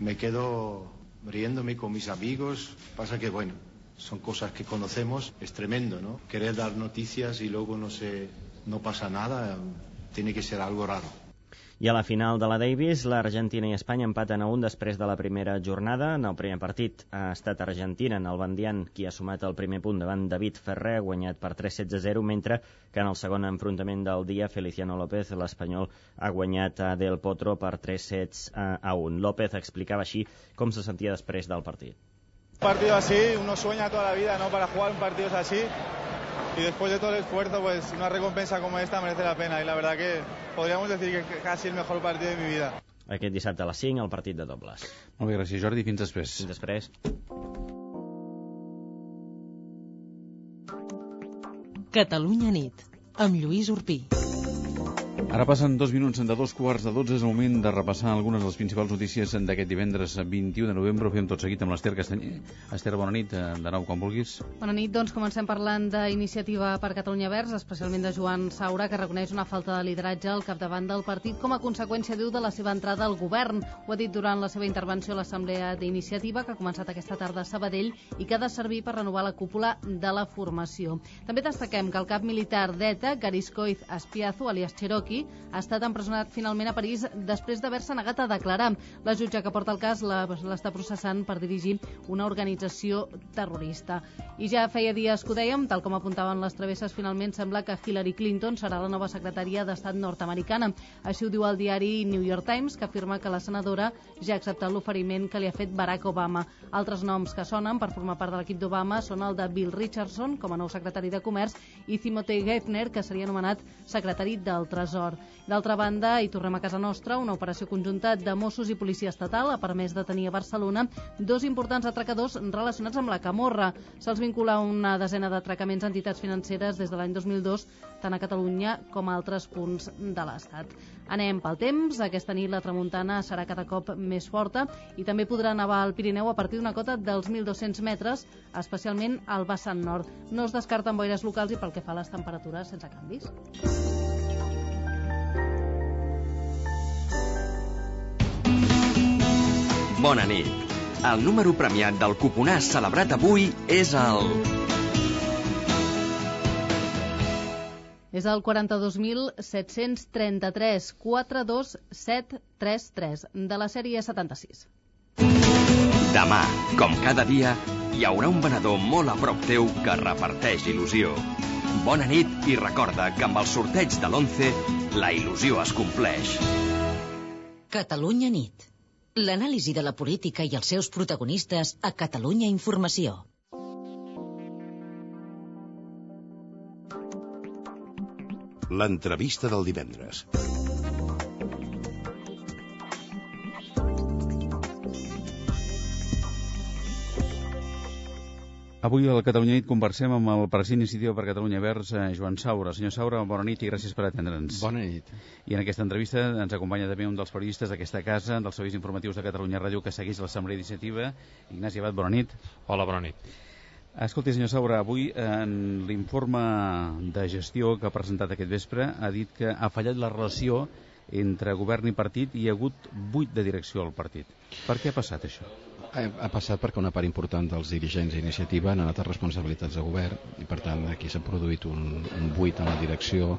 me quedo riéndome con mis amigos. Pasa que, bueno, son cosas que conocemos. Es tremendo, ¿no? Querer dar noticias y luego no, se, no pasa nada, tiene que ser algo raro. I a la final de la Davis, l'Argentina i Espanya empaten a un després de la primera jornada. En el primer partit ha estat Argentina, en el Bandian, qui ha sumat el primer punt davant David Ferrer, guanyat per 3 sets a 0, mentre que en el segon enfrontament del dia, Feliciano López, l'espanyol, ha guanyat a Del Potro per 3 sets a 1. López explicava així com se sentia després del partit. Un partido así, uno sueña toda la vida, ¿no? Para jugar un partido así. y después de todo el esfuerzo, pues una recompensa como esta merece la pena y la verdad que podríamos decir que casi el mejor partido de mi vida. Aquest dissabte a les 5, el partit de dobles. Molt bé, gràcies Jordi, fins després. Fins després. Catalunya nit, amb Lluís Urpí. Ara passen dos minuts de dos quarts de dotze. És el moment de repassar algunes de les principals notícies d'aquest divendres 21 de novembre. Ho fem tot seguit amb l'Ester Castanyer. Esther, bona nit. Eh, de nou, quan vulguis. Bona nit. Doncs comencem parlant d'iniciativa per Catalunya Verds, especialment de Joan Saura, que reconeix una falta de lideratge al capdavant del partit com a conseqüència, diu, de la seva entrada al govern. Ho ha dit durant la seva intervenció a l'Assemblea d'Iniciativa, que ha començat aquesta tarda a Sabadell i que ha de servir per renovar la cúpula de la formació. També destaquem que el cap militar d'ETA, Gariscoiz Espiazu, alias Cherokee, ha estat empresonat finalment a París després d'haver-se negat a declarar. La jutge que porta el cas l'està processant per dirigir una organització terrorista. I ja feia dies que ho dèiem, tal com apuntaven les travesses, finalment sembla que Hillary Clinton serà la nova secretària d'Estat nord-americana. Així ho diu el diari New York Times, que afirma que la senadora ja ha acceptat l'oferiment que li ha fet Barack Obama. Altres noms que sonen per formar part de l'equip d'Obama són el de Bill Richardson, com a nou secretari de Comerç, i Timothy Geithner, que seria anomenat secretari del Tresor Nord. D'altra banda, i tornem a casa nostra, una operació conjunta de Mossos i Policia Estatal ha permès detenir a Barcelona dos importants atracadors relacionats amb la Camorra. Se'ls vincula una desena d'atracaments a entitats financeres des de l'any 2002, tant a Catalunya com a altres punts de l'Estat. Anem pel temps. Aquesta nit la tramuntana serà cada cop més forta i també podrà nevar al Pirineu a partir d'una cota dels 1.200 metres, especialment al vessant nord. No es descarten boires locals i pel que fa a les temperatures sense canvis. Bona nit. El número premiat del cuponàs celebrat avui és el... És el 42.733 42733 de la sèrie 76. Demà, com cada dia, hi haurà un venedor molt a prop teu que reparteix il·lusió. Bona nit i recorda que amb el sorteig de l'11 la il·lusió es compleix. Catalunya nit l'anàlisi de la política i els seus protagonistes a Catalunya Informació. L'entrevista del divendres. Avui al Catalunya Nit conversem amb el president Iniciativa per Catalunya Verds, eh, Joan Saura. Senyor Saura, bona nit i gràcies per atendre'ns. Bona nit. I en aquesta entrevista ens acompanya també un dels periodistes d'aquesta casa, dels serveis informatius de Catalunya Ràdio, que segueix l'Assemblea d'Iniciativa, Ignasi Abad, bona nit. Hola, bona nit. Escolti, senyor Saura, avui en l'informe de gestió que ha presentat aquest vespre ha dit que ha fallat la relació entre govern i partit i hi ha hagut buit de direcció al partit. Per què ha passat això? Ha, ha passat perquè una part important dels dirigents d'iniciativa han anat a responsabilitats de govern i per tant aquí s'ha produït un, un buit en la direcció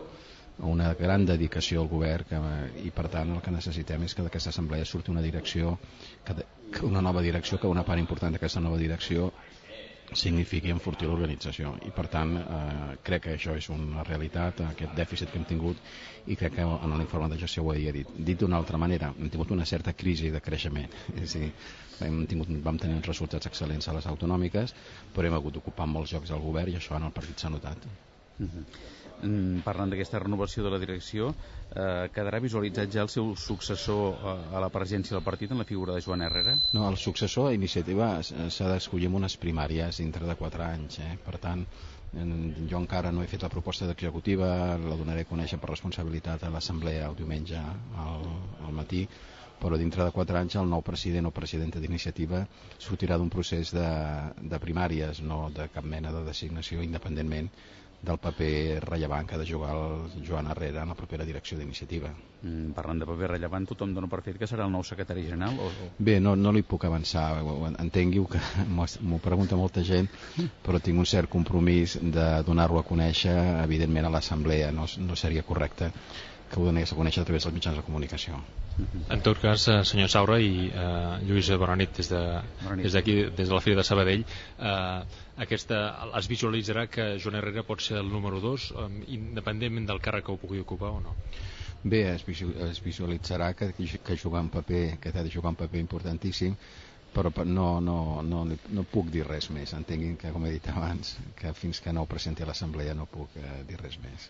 una gran dedicació al govern que, i per tant el que necessitem és que d'aquesta assemblea surti una direcció que, que una nova direcció, que una part important d'aquesta nova direcció signifiqui enfortir l'organització i per tant eh, crec que això és una realitat, aquest dèficit que hem tingut i crec que en l'informe de gestió ho havia dit. Dit d'una altra manera, hem tingut una certa crisi de creixement, és a dir, hem tingut, vam tenir uns resultats excel·lents a les autonòmiques, però hem hagut d'ocupar molts jocs al govern i això en el partit s'ha notat. Uh -huh. Mm, parlant d'aquesta renovació de la direcció, eh, quedarà visualitzat ja el seu successor eh, a la presidència del partit en la figura de Joan Herrera? No, el successor a iniciativa s'ha d'escollir en unes primàries dintre de 4 anys, eh? per tant jo encara no he fet la proposta d'executiva, la donaré a conèixer per responsabilitat a l'assemblea el diumenge al, al matí, però dintre de 4 anys el nou president o presidenta d'iniciativa sortirà d'un procés de, de primàries, no de cap mena de designació independentment del paper rellevant que ha de jugar el Joan Herrera en la propera direcció d'iniciativa. Mm, parlant de paper rellevant, tothom dona per fet que serà el nou secretari general? O... Bé, no, no li puc avançar, entengui que m'ho pregunta molta gent, però tinc un cert compromís de donar-lo a conèixer, evidentment, a l'Assemblea, no, no seria correcte que ho donés a conèixer a través dels mitjans de comunicació. En tot cas, eh, senyor Saura i eh, Lluís, bona nit des d'aquí, de, des, des de la Fira de Sabadell. Eh, aquesta, es visualitzarà que Joan Herrera pot ser el número 2, eh, independentment del càrrec que ho pugui ocupar o no? Bé, es, es visualitzarà que, que jugar un paper, que ha de jugar un paper importantíssim, però no, no, no, no puc dir res més. Entenguin que, com he dit abans, que fins que no ho presenti a l'Assemblea no puc eh, dir res més.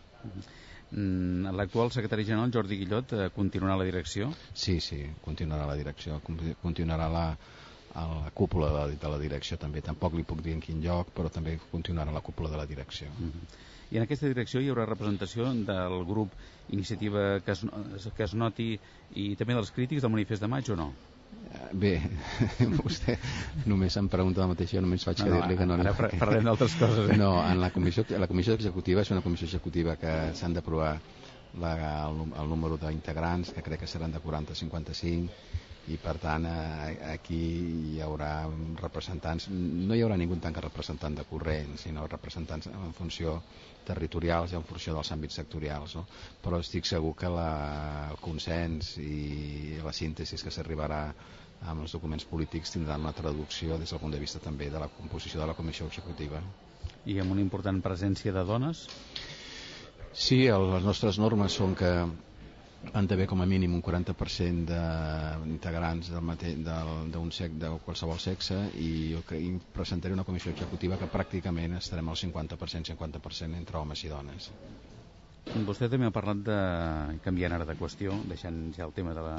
Mm, l'actual secretari general, Jordi Guillot, eh, continuarà la direcció? Sí, sí, continuarà la direcció, continuarà la, a la cúpula de, de la direcció també. Tampoc li puc dir en quin lloc, però també continuarà la cúpula de la direcció. Mm -hmm. I en aquesta direcció hi haurà representació del grup Iniciativa que es, que es noti i també dels crítics del manifest de maig o no? Bé, vostè només em pregunta el mateix, jo només faig no, que dir-li que no... Ara parlem d'altres coses. Eh? No, en la comissió, la comissió executiva és una comissió executiva que s'han d'aprovar el, el número d'integrants, que crec que seran de 40-55, i per tant eh, aquí hi haurà representants no hi haurà ningú tant que representant de corrent sinó representants en funció territorials i en funció dels àmbits sectorials no? però estic segur que la, el consens i la síntesi que s'arribarà amb els documents polítics tindran una traducció des del punt de vista també de la composició de la comissió executiva i amb una important presència de dones? Sí, el, les nostres normes són que han d'haver com a mínim un 40% d'integrants d'un sec de qualsevol sexe i jo que presentaré una comissió executiva que pràcticament estarem al 50% 50% entre homes i dones Vostè també ha parlat de, canviant ara de qüestió, deixant ja el tema de la,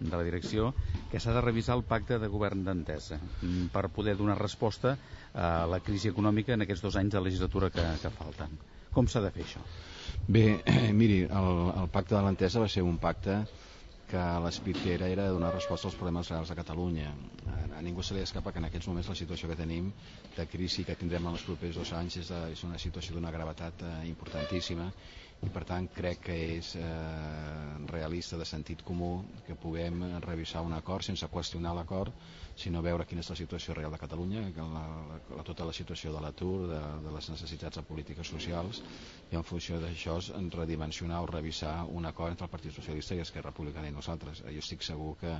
de la direcció, que s'ha de revisar el pacte de govern d'entesa mm, per poder donar resposta a la crisi econòmica en aquests dos anys de legislatura que, que falten. Com s'ha de fer això? Bé, miri, el, el pacte de l'entesa va ser un pacte que l'esperit que era era donar resposta als problemes reals de Catalunya. A, a ningú se li escapa que en aquests moments la situació que tenim de crisi que tindrem en els propers dos anys és, de, és una situació d'una gravetat eh, importantíssima i per tant crec que és eh, realista de sentit comú que puguem revisar un acord sense qüestionar l'acord sinó veure quina és la situació real de Catalunya la, la, tota la situació de l'atur de, de les necessitats de polítiques socials i en funció d'això redimensionar o revisar un acord entre el Partit Socialista i Esquerra Republicana i nosaltres. Jo estic segur que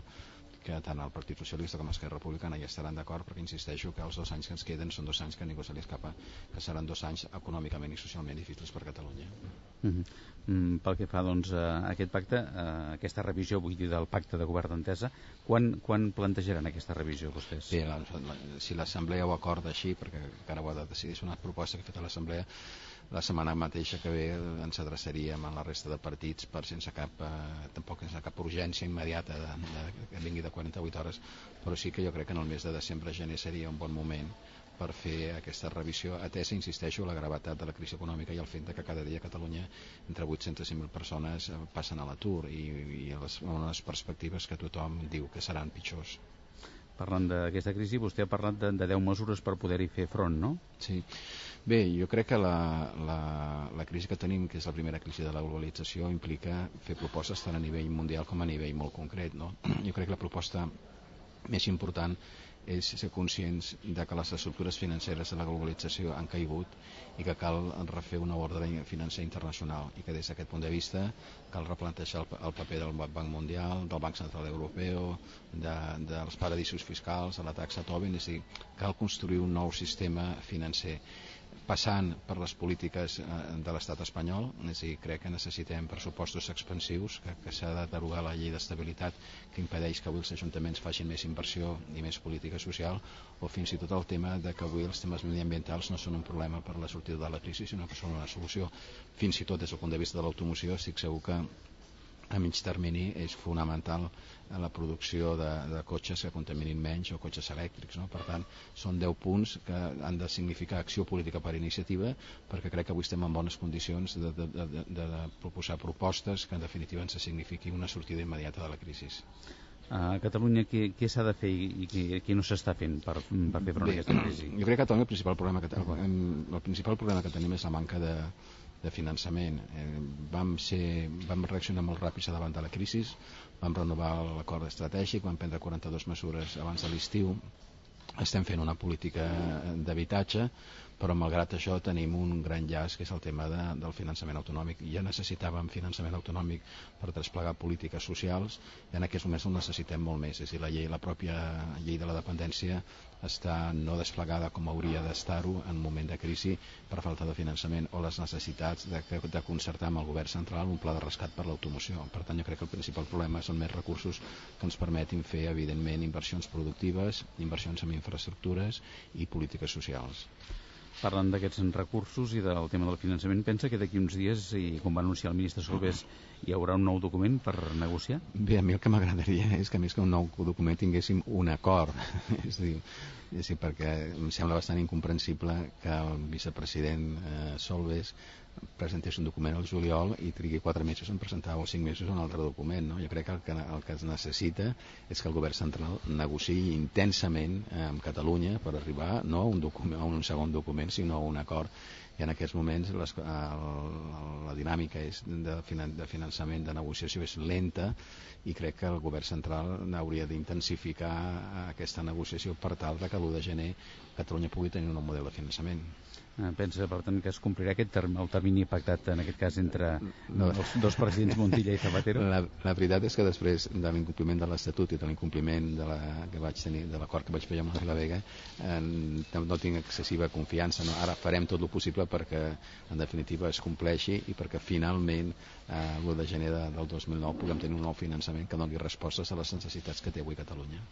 que tant el Partit Socialista com Esquerra Republicana hi estaran d'acord perquè insisteixo que els dos anys que ens queden són dos anys que ningú se li escapa que seran dos anys econòmicament i socialment difícils per Catalunya uh -huh. mm, pel que fa doncs, a aquest pacte a aquesta revisió vull dir del pacte de govern d'entesa quan, quan plantejaran aquesta revisió vostès? Bé, la, la, si l'Assemblea ho acorda així perquè encara ho ha de decidir és una proposta que ha fet a l'Assemblea la setmana mateixa que ve ens adreçaríem a la resta de partits per sense cap, eh, tampoc sense cap urgència immediata de, de, que vingui de 48 hores, però sí que jo crec que en el mes de desembre-gener seria un bon moment per fer aquesta revisió, atesa, insisteixo, la gravetat de la crisi econòmica i el fet que cada dia a Catalunya entre 800 i 1.000 persones eh, passen a l'atur i, i les, les perspectives que tothom diu que seran pitjors. Parlant d'aquesta crisi, vostè ha parlat de, de 10 mesures per poder-hi fer front, no? Sí. Bé, jo crec que la, la, la crisi que tenim, que és la primera crisi de la globalització, implica fer propostes tant a nivell mundial com a nivell molt concret. No? Jo crec que la proposta més important és ser conscients de que les estructures financeres de la globalització han caigut i que cal refer una ordre financer internacional i que des d'aquest punt de vista cal replantejar el, el paper del Banc Mundial, del Banc Central Europeu, de, dels paradisos fiscals, de la taxa Tobin, és a dir, cal construir un nou sistema financer passant per les polítiques eh, de l'estat espanyol, és a dir, crec que necessitem pressupostos expansius, que, que s'ha de derogar la llei d'estabilitat que impedeix que avui els ajuntaments facin més inversió i més política social, o fins i tot el tema de que avui els temes mediambientals no són un problema per la sortida de la crisi, sinó que són una solució. Fins i tot des del punt de vista de l'automoció estic segur que a mig termini és fonamental en la producció de, de cotxes que contaminin menys o cotxes elèctrics. No? Per tant, són 10 punts que han de significar acció política per iniciativa perquè crec que avui estem en bones condicions de, de, de, de, de proposar propostes que en definitiva ens signifiqui una sortida immediata de la crisi. A Catalunya què, què s'ha de fer i què, què no s'està fent per, per fer front a aquesta crisi? Jo crec que a Catalunya el principal problema que, el, el principal problema que tenim és la manca de, de finançament. Eh, vam, ser, vam reaccionar molt ràpid davant de la crisi, vam renovar l'acord estratègic, vam prendre 42 mesures abans de l'estiu, estem fent una política d'habitatge però malgrat això tenim un gran llaç que és el tema de, del finançament autonòmic. Ja necessitàvem finançament autonòmic per desplegar polítiques socials i en aquests moments ho necessitem molt més. És a dir, la, llei, la pròpia llei de la dependència està no desplegada com hauria d'estar-ho en moment de crisi per falta de finançament o les necessitats de, de concertar amb el govern central un pla de rescat per l'automoció. Per tant jo crec que el principal problema són més recursos que ens permetin fer evidentment inversions productives inversions en infraestructures i polítiques socials parlant d'aquests recursos i del tema del finançament, pensa que d'aquí uns dies, i com va anunciar el ministre Solbés, hi haurà un nou document per negociar? Bé, a mi el que m'agradaria és que més que un nou document tinguéssim un acord. és a dir, dir, perquè em sembla bastant incomprensible que el vicepresident eh, Solbes presentés un document al juliol i trigui quatre mesos en presentar o cinc mesos un altre document. No? Jo crec que el, que el que es necessita és que el govern central negociï intensament eh, amb Catalunya per arribar no a un, document, a un segon document, sinó a un acord. I en aquests moments les, el, la dinàmica és de, de finançament, de negociació és lenta i crec que el govern central hauria d'intensificar aquesta negociació per tal de que l'1 de gener Catalunya pugui tenir un nou model de finançament. Eh, pensa, per tant, que es complirà aquest term, el termini pactat, en aquest cas, entre no. els dos presidents Montilla i Zapatero? La, la veritat és que després de l'incompliment de l'Estatut i de l'incompliment de la, que vaig tenir de l'acord que vaig fer amb la Vega eh, no tinc excessiva confiança. No? Ara farem tot el possible perquè, en definitiva, es compleixi i perquè finalment eh, l'1 de gener de, del 2009 puguem tenir un nou finançament que doni respostes a les necessitats que té avui Catalunya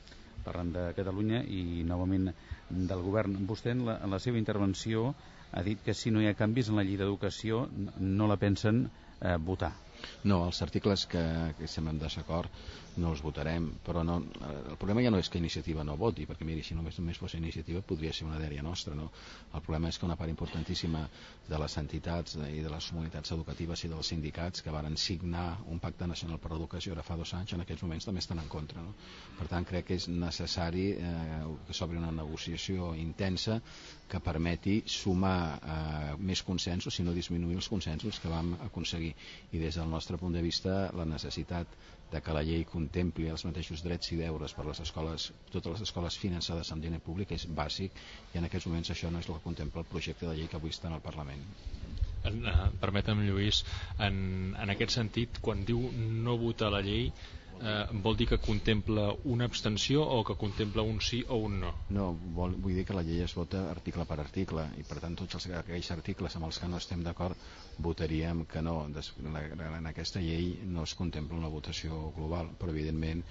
parlant de Catalunya i novament del govern. Vostè en la, en la seva intervenció ha dit que si no hi ha canvis en la llei d'educació no la pensen eh, votar. No, els articles que, que estem en desacord no els votarem, però no, el problema ja no és que iniciativa no voti, perquè miri, si només, només fos iniciativa podria ser una dèria nostra, no? El problema és que una part importantíssima de les entitats i de les comunitats educatives i dels sindicats que varen signar un pacte nacional per l'educació ara fa dos anys, en aquests moments també estan en contra, no? Per tant, crec que és necessari eh, que s'obri una negociació intensa que permeti sumar eh, més consensos, si no disminuir els consensos que vam aconseguir. I des del nostre punt de vista, la necessitat de que la llei contempli els mateixos drets i deures per les escoles, totes les escoles finançades amb diner públic és bàsic i en aquests moments això no és el que contempla el projecte de llei que avui està en el Parlament. En, permetem, Lluís, en, en aquest sentit, quan diu no votar la llei, eh, vol dir que contempla una abstenció o que contempla un sí o un no? No, vol, vull dir que la llei es vota article per article i per tant tots els, aquells articles amb els que no estem d'acord votaríem que no. En aquesta llei no es contempla una votació global, però evidentment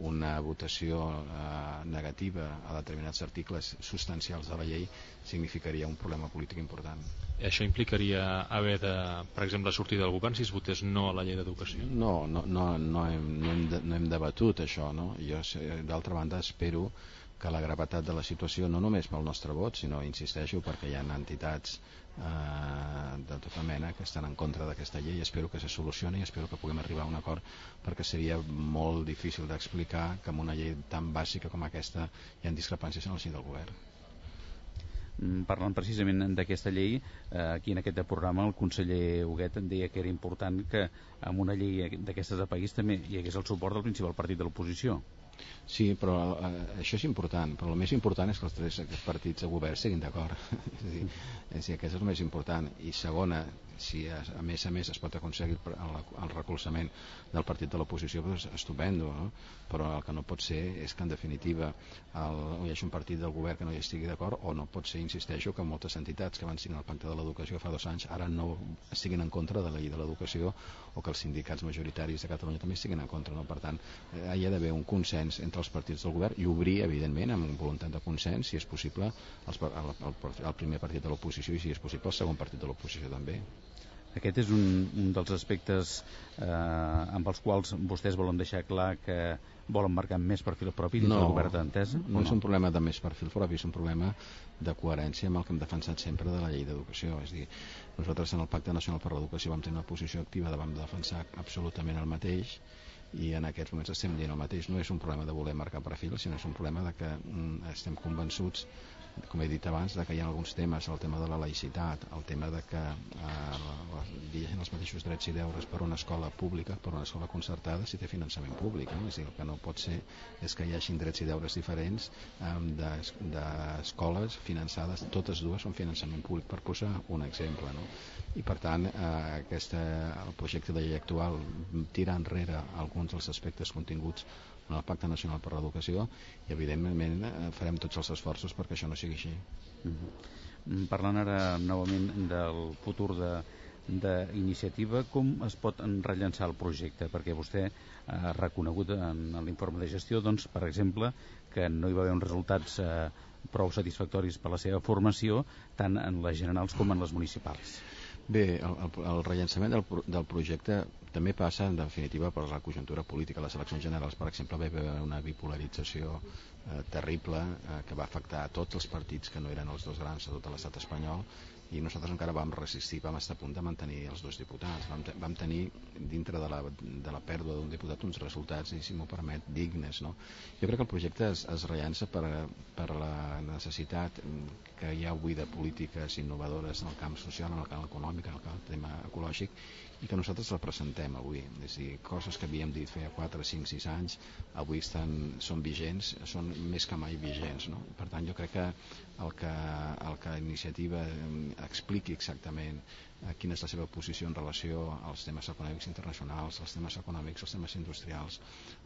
una votació eh, negativa a determinats articles substancials de la llei significaria un problema polític important. Això implicaria haver de, per exemple, sortir del govern si es votés no a la llei d'educació? No, no, no, no, hem, no, hem de, no hem debatut això. No? Jo, d'altra banda, espero que la gravetat de la situació, no només pel nostre vot, sinó, insisteixo, perquè hi ha entitats eh, de tota mena que estan en contra d'aquesta llei, espero que se solucioni i espero que puguem arribar a un acord perquè seria molt difícil d'explicar que amb una llei tan bàsica com aquesta hi ha discrepàncies en el si del govern. Mm, parlant precisament d'aquesta llei, eh, aquí en aquest programa el conseller Huguet em deia que era important que amb una llei d'aquestes de país també hi hagués el suport del principal partit de l'oposició. Sí, però eh, això és important, però el més important és que els tres partits de govern siguin d'acord. és dir, és dir, aquest és el més important. I segona, si a, a més a més es pot aconseguir el, el recolzament del partit de l'oposició doncs estupendo no? Però el que no pot ser és que en definitiva el, hi hagi un partit del govern que no hi estigui d'acord o no pot ser, insisteixo, que moltes entitats que van signar el pacte de l'educació fa dos anys ara no estiguin en contra de la llei de l'educació o que els sindicats majoritaris de Catalunya també estiguin en contra no? per tant, eh, hi ha d'haver un consens entre els partits del govern i obrir evidentment amb voluntat de consens si és possible els, el, el, el primer partit de l'oposició i si és possible el segon partit de l'oposició també aquest és un, un dels aspectes eh, amb els quals vostès volen deixar clar que volen marcar més perfil propi dins no, del govern d'entesa? No, no és un problema de més perfil propi, és un problema de coherència amb el que hem defensat sempre de la llei d'educació. És dir, nosaltres en el Pacte Nacional per l'Educació vam tenir una posició activa de vam defensar absolutament el mateix i en aquests moments estem dient el mateix. No és un problema de voler marcar perfil, sinó és un problema de que mm, estem convençuts com he dit abans, de que hi ha alguns temes, el tema de la laïcitat, el tema de que eh, els mateixos drets i deures per una escola pública, per una escola concertada, si té finançament públic. No? És dir, el que no pot ser és que hi hagin drets i deures diferents eh, d'escoles de, finançades, totes dues són finançament públic, per posar un exemple. No? I per tant, eh, aquesta, el projecte de llei actual tira enrere alguns dels aspectes continguts en el Pacte Nacional per l'Educació i evidentment eh, farem tots els esforços perquè això no sigui així. Mm -hmm. Parlant ara novament del futur de, d'iniciativa, com es pot rellençar el projecte? Perquè vostè ha reconegut en l'informe de gestió, doncs, per exemple, que no hi va haver uns resultats eh, prou satisfactoris per la seva formació, tant en les generals com en les municipals. Bé, el, el, el rellençament del, del projecte també passa, en definitiva, per la conjuntura política. Les eleccions generals, per exemple, va haver una bipolarització eh, terrible eh, que va afectar a tots els partits que no eren els dos grans de tot l'estat espanyol i nosaltres encara vam resistir, vam estar a punt de mantenir els dos diputats. Vam, vam tenir, dintre de la, de la pèrdua d'un diputat, uns resultats, i si m'ho permet, dignes. No? Jo crec que el projecte es, es rellança per, per la necessitat que hi ha avui de polítiques innovadores en el camp social, en el camp econòmic, en el camp tema ecològic, i que nosaltres representem avui. És dir, coses que havíem dit feia 4, 5, 6 anys, avui estan, són vigents, són més que mai vigents. No? Per tant, jo crec que el que, el que iniciativa expliqui exactament eh, quina és la seva posició en relació als temes econòmics internacionals, als temes econòmics, als temes industrials,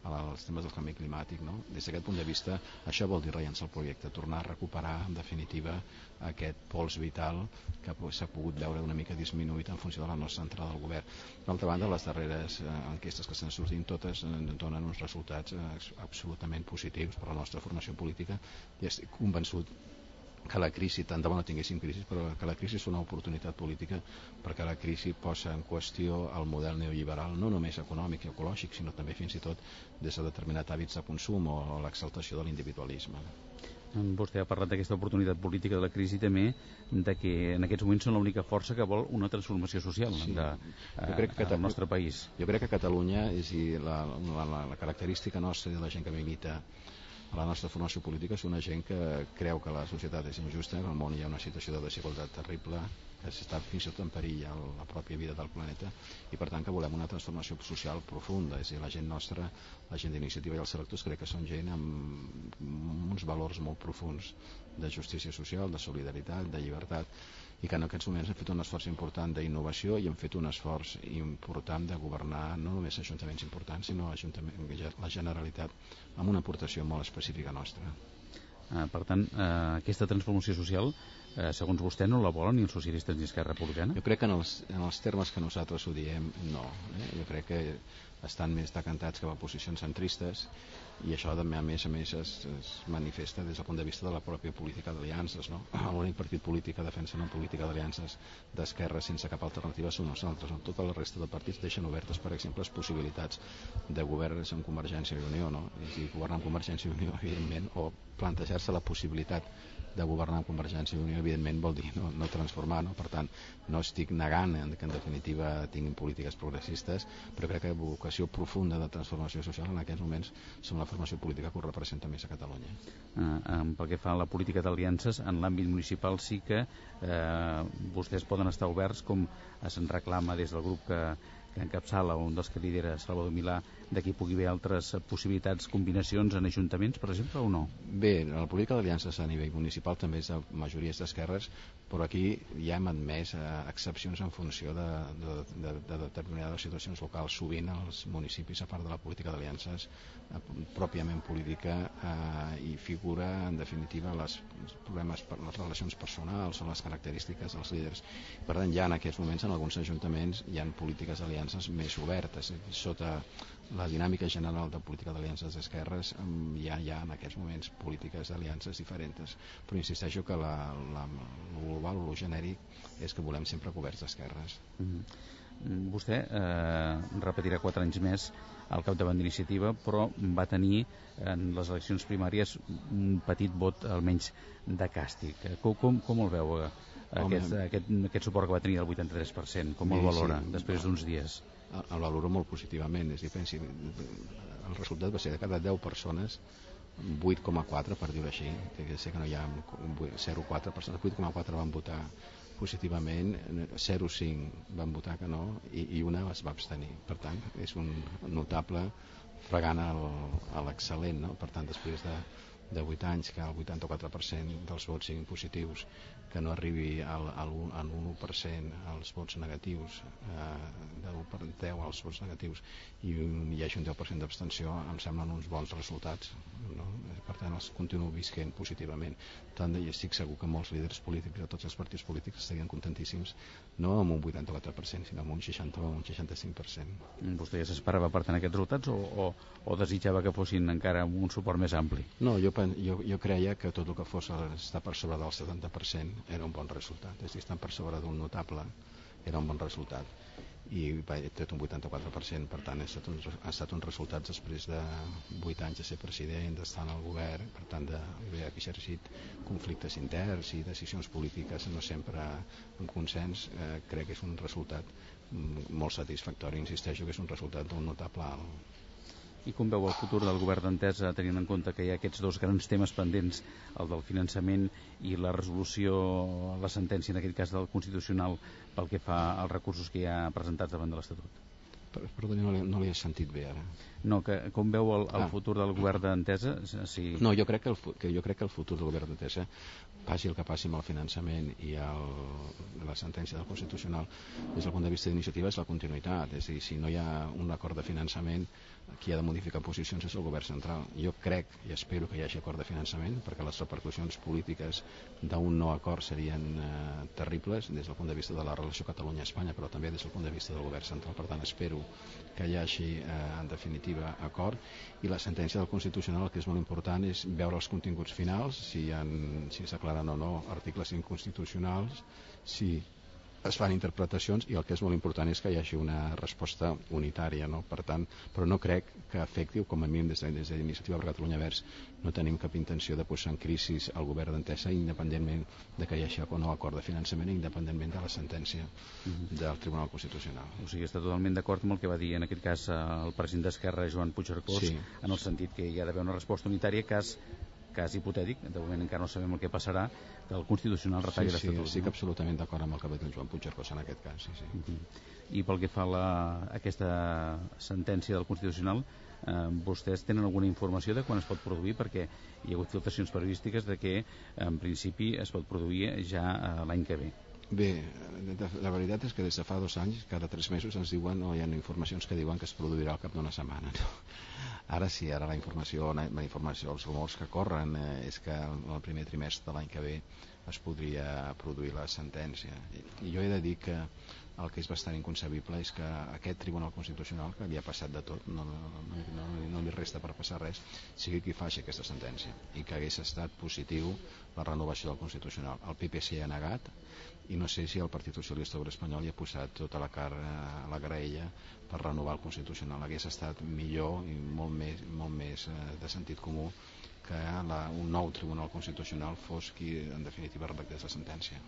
als temes del canvi climàtic. No? Des d'aquest punt de vista, això vol dir rellençar el projecte, tornar a recuperar, en definitiva, aquest pols vital que s'ha pogut veure una mica disminuït en funció de la nostra entrada al govern. D'altra banda, les darreres eh, enquestes que estan sortint totes eh, donen uns resultats absolutament positius per a la nostra formació política i estic convençut que la crisi, tant de bo no tinguéssim crisi, però que la crisi és una oportunitat política perquè la crisi posa en qüestió el model neoliberal, no només econòmic i ecològic, sinó també fins i tot des de determinats hàbits de consum o l'exaltació de l'individualisme. Vostè ha parlat d'aquesta oportunitat política de la crisi també, de que en aquests moments són l'única força que vol una transformació social sí. de, jo crec que al nostre país. Jo crec que Catalunya és la, la, la, la característica nostra de la gent que m'imita a la nostra formació política és una gent que creu que la societat és injusta, que al món hi ha una situació de desigualtat terrible, que s'està fins i tot en perill a la pròpia vida del planeta i per tant que volem una transformació social profunda, és a dir, la gent nostra, la gent d'iniciativa i els electors crec que són gent amb uns valors molt profuns de justícia social, de solidaritat, de llibertat i que en aquests moments hem fet un esforç important d'innovació i hem fet un esforç important de governar no només ajuntaments importants sinó la Generalitat amb una aportació molt específica nostra. Ah, per tant, eh, aquesta transformació social eh, segons vostè, no la volen ni els socialistes ni Esquerra Republicana? Jo crec que en els, en els termes que nosaltres ho diem, no. Eh? Jo crec que estan més decantats cap a posicions centristes i això també a més a més es, es manifesta des del punt de vista de la pròpia política d'aliances no? l'únic partit polític que defensa una política d'aliances d'esquerra sense cap alternativa són nosaltres no? tota la resta de partits deixen obertes per exemple les possibilitats de governs amb Convergència i Unió no? i governar amb Convergència i Unió evidentment o plantejar-se la possibilitat de governar amb Convergència i Unió, evidentment vol dir no, no transformar, no? per tant no estic negant que en definitiva tinguin polítiques progressistes, però crec que vocació profunda de transformació social en aquests moments són la formació política que ho representa més a Catalunya. Uh, pel que fa a la política d'aliances, en l'àmbit municipal sí que eh, vostès poden estar oberts com se'n reclama des del grup que, que encapçala un dels que lidera Salvador Milà hi pugui haver altres possibilitats, combinacions en ajuntaments, per exemple, o no? Bé, la política d'aliances a nivell municipal també és de majories d'esquerres, però aquí ja hem admès eh, excepcions en funció de, de, de, de determinades situacions locals. Sovint els municipis, a part de la política d'aliances eh, pròpiament política, eh, hi figura, en definitiva, les, problemes per les relacions personals o les característiques dels líders. Per tant, ja en aquests moments, en alguns ajuntaments, hi ha polítiques d'aliances més obertes, sota la dinàmica general de política d'aliances d'esquerres hi ha ja en aquests moments polítiques d'aliances diferents però insisteixo que la, la, el global el genèric és que volem sempre coberts d'esquerres. Mm -hmm. vostè eh, repetirà quatre anys més al capdavant d'iniciativa però va tenir en les eleccions primàries un petit vot almenys de càstig. Com, com, com el veu eh, aquest, aquest, aquest suport que va tenir el 83% com el valora sí, després d'uns dies? El valoro molt positivament és dir, pensi, el resultat va ser de cada 10 persones 8,4 per dir-ho així. Que sé que no hi ha 0,4 persones. 8,4 van votar positivament 0,5 van votar que no i, i una es va abstenir. Per tant és un notable fregant a l'excel·lent no? per tant després de, de 8 anys que el 84% dels vots siguin positius que no arribi al, al, al 1% als vots negatius, eh, de 1 per 10 als vots negatius, i hi hagi un 10% d'abstenció, em semblen uns bons resultats. No? Per tant, els continuo visquent positivament. Tant i estic segur que molts líders polítics de tots els partits polítics estarien contentíssims, no amb un 84%, sinó amb un 60 o un 65%. Vostè ja s'esperava per tant aquests resultats o, o, o desitjava que fossin encara un suport més ampli? No, jo, jo, jo creia que tot el que fos estar per sobre del 70% era un bon resultat. És dir, estan per sobre d'un notable, era un bon resultat. I va, he tret un 84%, per tant, ha estat, un, ha estat un resultat després de 8 anys de ser president, d'estar en el govern, per tant, d'haver exercit conflictes interns i decisions polítiques no sempre en consens, eh, crec que és un resultat mm, molt satisfactori. Insisteixo que és un resultat d'un notable alt i com veu el futur del govern d'Entesa tenint en compte que hi ha aquests dos grans temes pendents, el del finançament i la resolució, la sentència en aquest cas del Constitucional pel que fa als recursos que hi ha presentats davant de l'Estatut? Perdoni, no, no l'he sentit bé ara. No, que com veu el, el ah. futur del govern d'Entesa? Si... No, jo crec, que el, que jo crec que el futur del govern d'Entesa passi el que passi amb el finançament i el, la sentència del Constitucional des del punt de vista d'iniciativa és la continuïtat és a dir, si no hi ha un acord de finançament qui ha de modificar posicions és el govern central. Jo crec i espero que hi hagi acord de finançament perquè les repercussions polítiques d'un no acord serien eh, terribles des del punt de vista de la relació Catalunya-Espanya però també des del punt de vista del govern central. Per tant, espero que hi hagi eh, en definitiva acord i la sentència del Constitucional el que és molt important és veure els continguts finals si, han, si s'aclaren o no articles inconstitucionals si es fan interpretacions i el que és molt important és que hi hagi una resposta unitària no? per tant, però no crec que afecti o com a mínim des de, des de l'Iniciativa per Catalunya Verds no tenim cap intenció de posar en crisi el govern d'Entesa independentment de que hi hagi o no acord de finançament independentment de la sentència mhm. del Tribunal Constitucional o sigui, està totalment d'acord amb el que va dir en aquest cas el president d'Esquerra Joan Puigcercós sí. en el sentit que hi ha d'haver una resposta unitària cas cas hipotètic, de moment encara no sabem el que passarà, que el Constitucional retalli sí, sí, l'Estatut. Estic no? absolutament d'acord amb el que va Joan Puigcercós en aquest cas. Sí, sí. Uh -huh. I pel que fa a la, aquesta sentència del Constitucional, eh, vostès tenen alguna informació de quan es pot produir? Perquè hi ha hagut filtracions periodístiques de que en principi es pot produir ja eh, l'any que ve. Bé, la veritat és que des de fa dos anys, cada tres mesos ens diuen, no, hi ha informacions que diuen que es produirà al cap d'una setmana. No? Ara sí, ara la informació, la informació, els rumors que corren eh, és que el primer trimestre de l'any que ve es podria produir la sentència. I jo he de dir que el que és bastant inconcebible és que aquest Tribunal Constitucional, que li ha passat de tot, no, no, no, no, no li resta per passar res, sigui qui faci aquesta sentència i que hagués estat positiu la renovació del Constitucional. El PP s'hi ha negat i no sé si el Partit Socialista Obrer Espanyol hi ha posat tota la cara a la graella per renovar el Constitucional. Hagués estat millor i molt més, molt més eh, de sentit comú que la, un nou Tribunal Constitucional fos qui en definitiva redactés la sentència.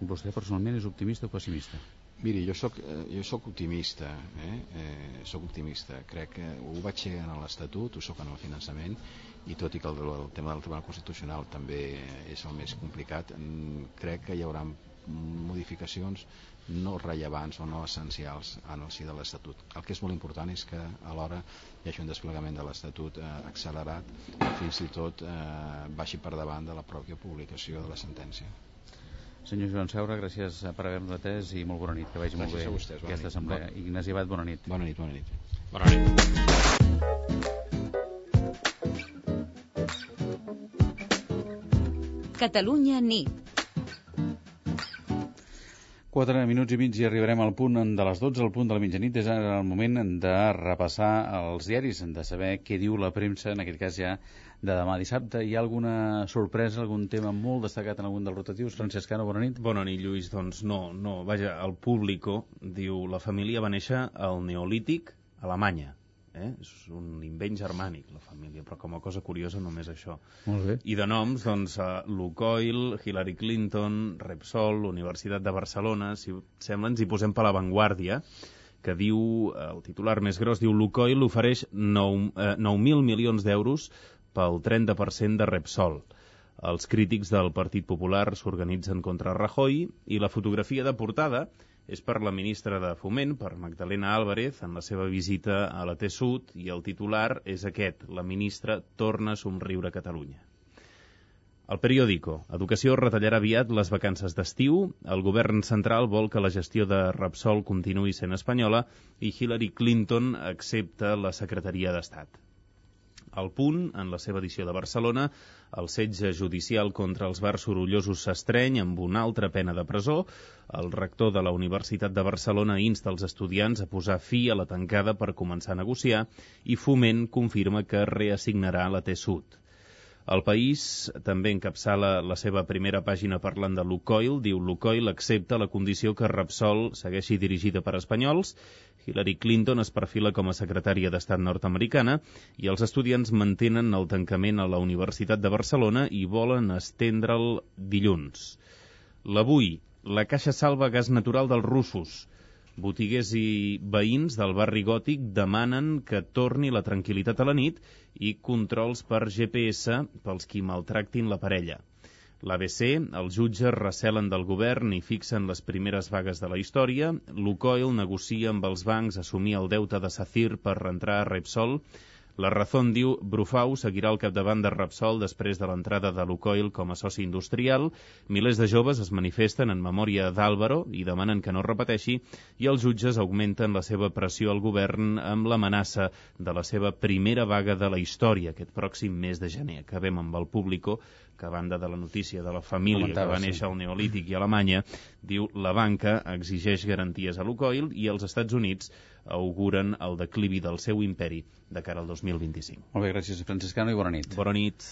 Vostè personalment és optimista o pessimista? Miri, jo sóc, eh, jo sóc optimista, eh? eh sóc optimista. Crec que ho vaig ser en l'Estatut, ho sóc en el finançament, i tot i que el, el tema del Tribunal Constitucional també és el més complicat, mm, crec que hi haurà modificacions no rellevants o no essencials en el si de l'Estatut. El que és molt important és que alhora hi hagi un desplegament de l'Estatut eh, accelerat i fins i tot eh, baixi per davant de la pròpia publicació de la sentència. Senyor Joan Seura, gràcies per haver-nos atès i molt bona nit, que vagi gràcies molt bé a vostès, aquesta nit. assemblea. Bon... Ignasi Abad, bona nit. Bona nit, bona nit. Bona nit. Catalunya nit 4 minuts i mig i arribarem al punt de les 12, al punt de la mitjanit. És ara el moment de repassar els diaris, de saber què diu la premsa, en aquest cas ja de demà dissabte. Hi ha alguna sorpresa, algun tema molt destacat en algun dels rotatius? Francescano, bona nit. Bona nit, Lluís. Doncs no, no. Vaja, el Público diu la família va néixer al Neolític, Alemanya eh? és un invent germànic, la família, però com a cosa curiosa només això. Molt bé. I de noms, doncs, uh, Lucoil, Hillary Clinton, Repsol, Universitat de Barcelona, si sembla ens hi posem per l'avantguàrdia, que diu, eh, el titular més gros, diu Lucoil ofereix 9.000 9 milions d'euros pel 30% de Repsol. Els crítics del Partit Popular s'organitzen contra Rajoy i la fotografia de portada és per la ministra de Foment, per Magdalena Álvarez, en la seva visita a la T-Sud, i el titular és aquest, la ministra torna a somriure a Catalunya. El periòdico. Educació retallarà aviat les vacances d'estiu. El govern central vol que la gestió de Repsol continuï sent espanyola i Hillary Clinton accepta la secretaria d'Estat. Al punt, en la seva edició de Barcelona, el setge judicial contra els bars sorollosos s'estreny amb una altra pena de presó. El rector de la Universitat de Barcelona insta els estudiants a posar fi a la tancada per començar a negociar i Foment confirma que reassignarà la T-Sud. El País també encapçala la seva primera pàgina parlant de Lucoil. Diu Lucoil accepta la condició que Repsol segueixi dirigida per espanyols. Hillary Clinton es perfila com a secretària d'Estat nord-americana i els estudiants mantenen el tancament a la Universitat de Barcelona i volen estendre'l dilluns. L'avui, la Caixa salva gas natural dels russos. Botiguers i veïns del barri gòtic demanen que torni la tranquil·litat a la nit i controls per GPS pels qui maltractin la parella. L'ABC, els jutges recelen del govern i fixen les primeres vagues de la història. Lucoil negocia amb els bancs assumir el deute de Sacir per rentrar a Repsol la Razón diu Brufau seguirà al capdavant de Repsol després de l'entrada de Lucoil com a soci industrial. Milers de joves es manifesten en memòria d'Àlvaro i demanen que no repeteixi i els jutges augmenten la seva pressió al govern amb l'amenaça de la seva primera vaga de la història aquest pròxim mes de gener. Acabem amb el Público que a banda de la notícia de la família Comentava, que va néixer sí. al Neolític i a Alemanya, diu la banca exigeix garanties a Lucoil i els Estats Units auguren el declivi del seu imperi de cara al 2025. Molt bé, gràcies, Francescano, i bona nit. Bona nit.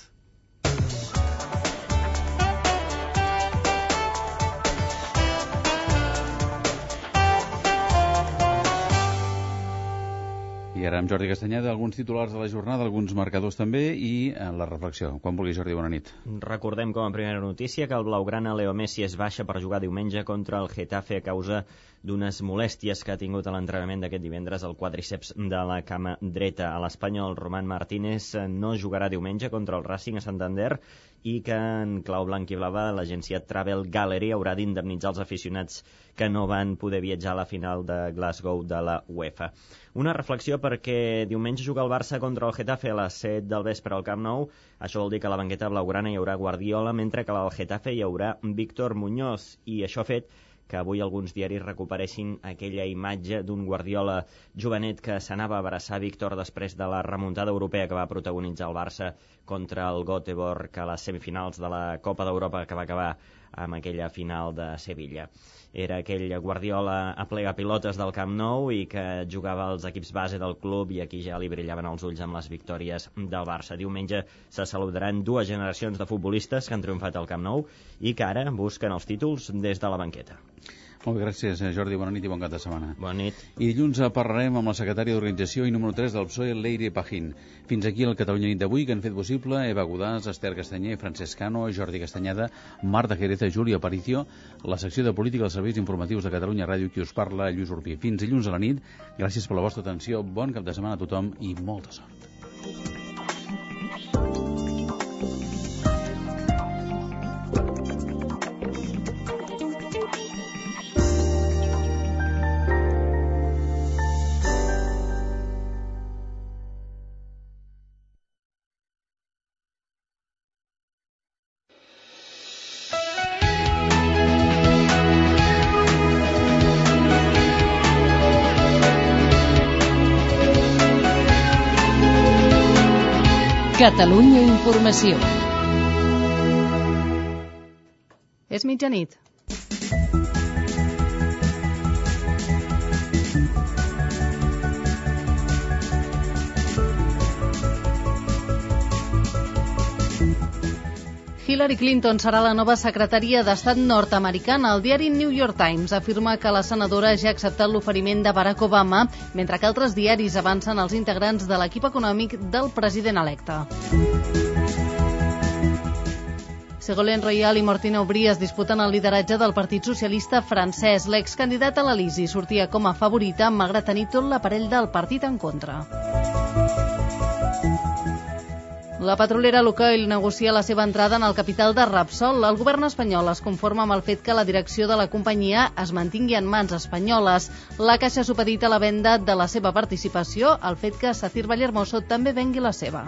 Ara amb Jordi Castanyeda, alguns titulars de la jornada, alguns marcadors també i en la reflexió. Quan vulgui, Jordi, bona nit. Recordem com a primera notícia que el blaugrana Leo Messi es baixa per jugar diumenge contra el Getafe a causa d'unes molèsties que ha tingut a l'entrenament d'aquest divendres el quadriceps de la cama dreta. A l'espanyol, Roman Martínez no jugarà diumenge contra el Racing a Santander i que en clau blanc i blava l'agència Travel Gallery haurà d'indemnitzar els aficionats que no van poder viatjar a la final de Glasgow de la UEFA. Una reflexió perquè diumenge juga el Barça contra el Getafe a les 7 del vespre al Camp Nou. Això vol dir que a la banqueta blaugrana hi haurà Guardiola, mentre que al Getafe hi haurà Víctor Muñoz. I això ha fet que avui alguns diaris recuperessin aquella imatge d'un Guardiola jovenet que s'anava a abraçar Víctor després de la remuntada europea que va protagonitzar el Barça contra el Göteborg a les semifinals de la Copa d'Europa que va acabar amb aquella final de Sevilla era aquell Guardiola a plega pilotes del Camp Nou i que jugava als equips base del club i aquí ja li brillaven els ulls amb les victòries del Barça. Diumenge se celebraran dues generacions de futbolistes que han triomfat al Camp Nou i que ara busquen els títols des de la banqueta. Molt bé, gràcies, eh, Jordi. Bona nit i bon cap de setmana. Bona nit. I dilluns parlarem amb la secretària d'Organització i número 3 del PSOE, Leire Pajín. Fins aquí el Catalunya nit d'avui, que han fet possible Eva Godàs, Esther Castanyer, Francesc Cano, Jordi Castanyada, Marta Jerez, Júlia Aparicio, la secció de política dels serveis informatius de Catalunya Ràdio, qui us parla, Lluís Urpí. Fins dilluns a la nit. Gràcies per la vostra atenció. Bon cap de setmana a tothom i molta sort. Catalunya Informació. És mitjanit. Hillary Clinton serà la nova secretaria d'Estat nord-americana. El diari New York Times afirma que la senadora ja ha acceptat l'oferiment de Barack Obama, mentre que altres diaris avancen els integrants de l'equip econòmic del president electe. Ségolène Royal i Martina Aubry es disputen el lideratge del Partit Socialista francès. L'excandidat a l'Elisi sortia com a favorita, malgrat tenir tot l'aparell del partit en contra. La petrolera Lukoil negocia la seva entrada en el capital de Repsol. El govern espanyol es conforma amb el fet que la direcció de la companyia es mantingui en mans espanyoles. La Caixa supedita la venda de la seva participació al fet que Sacir Vallermoso també vengui la seva.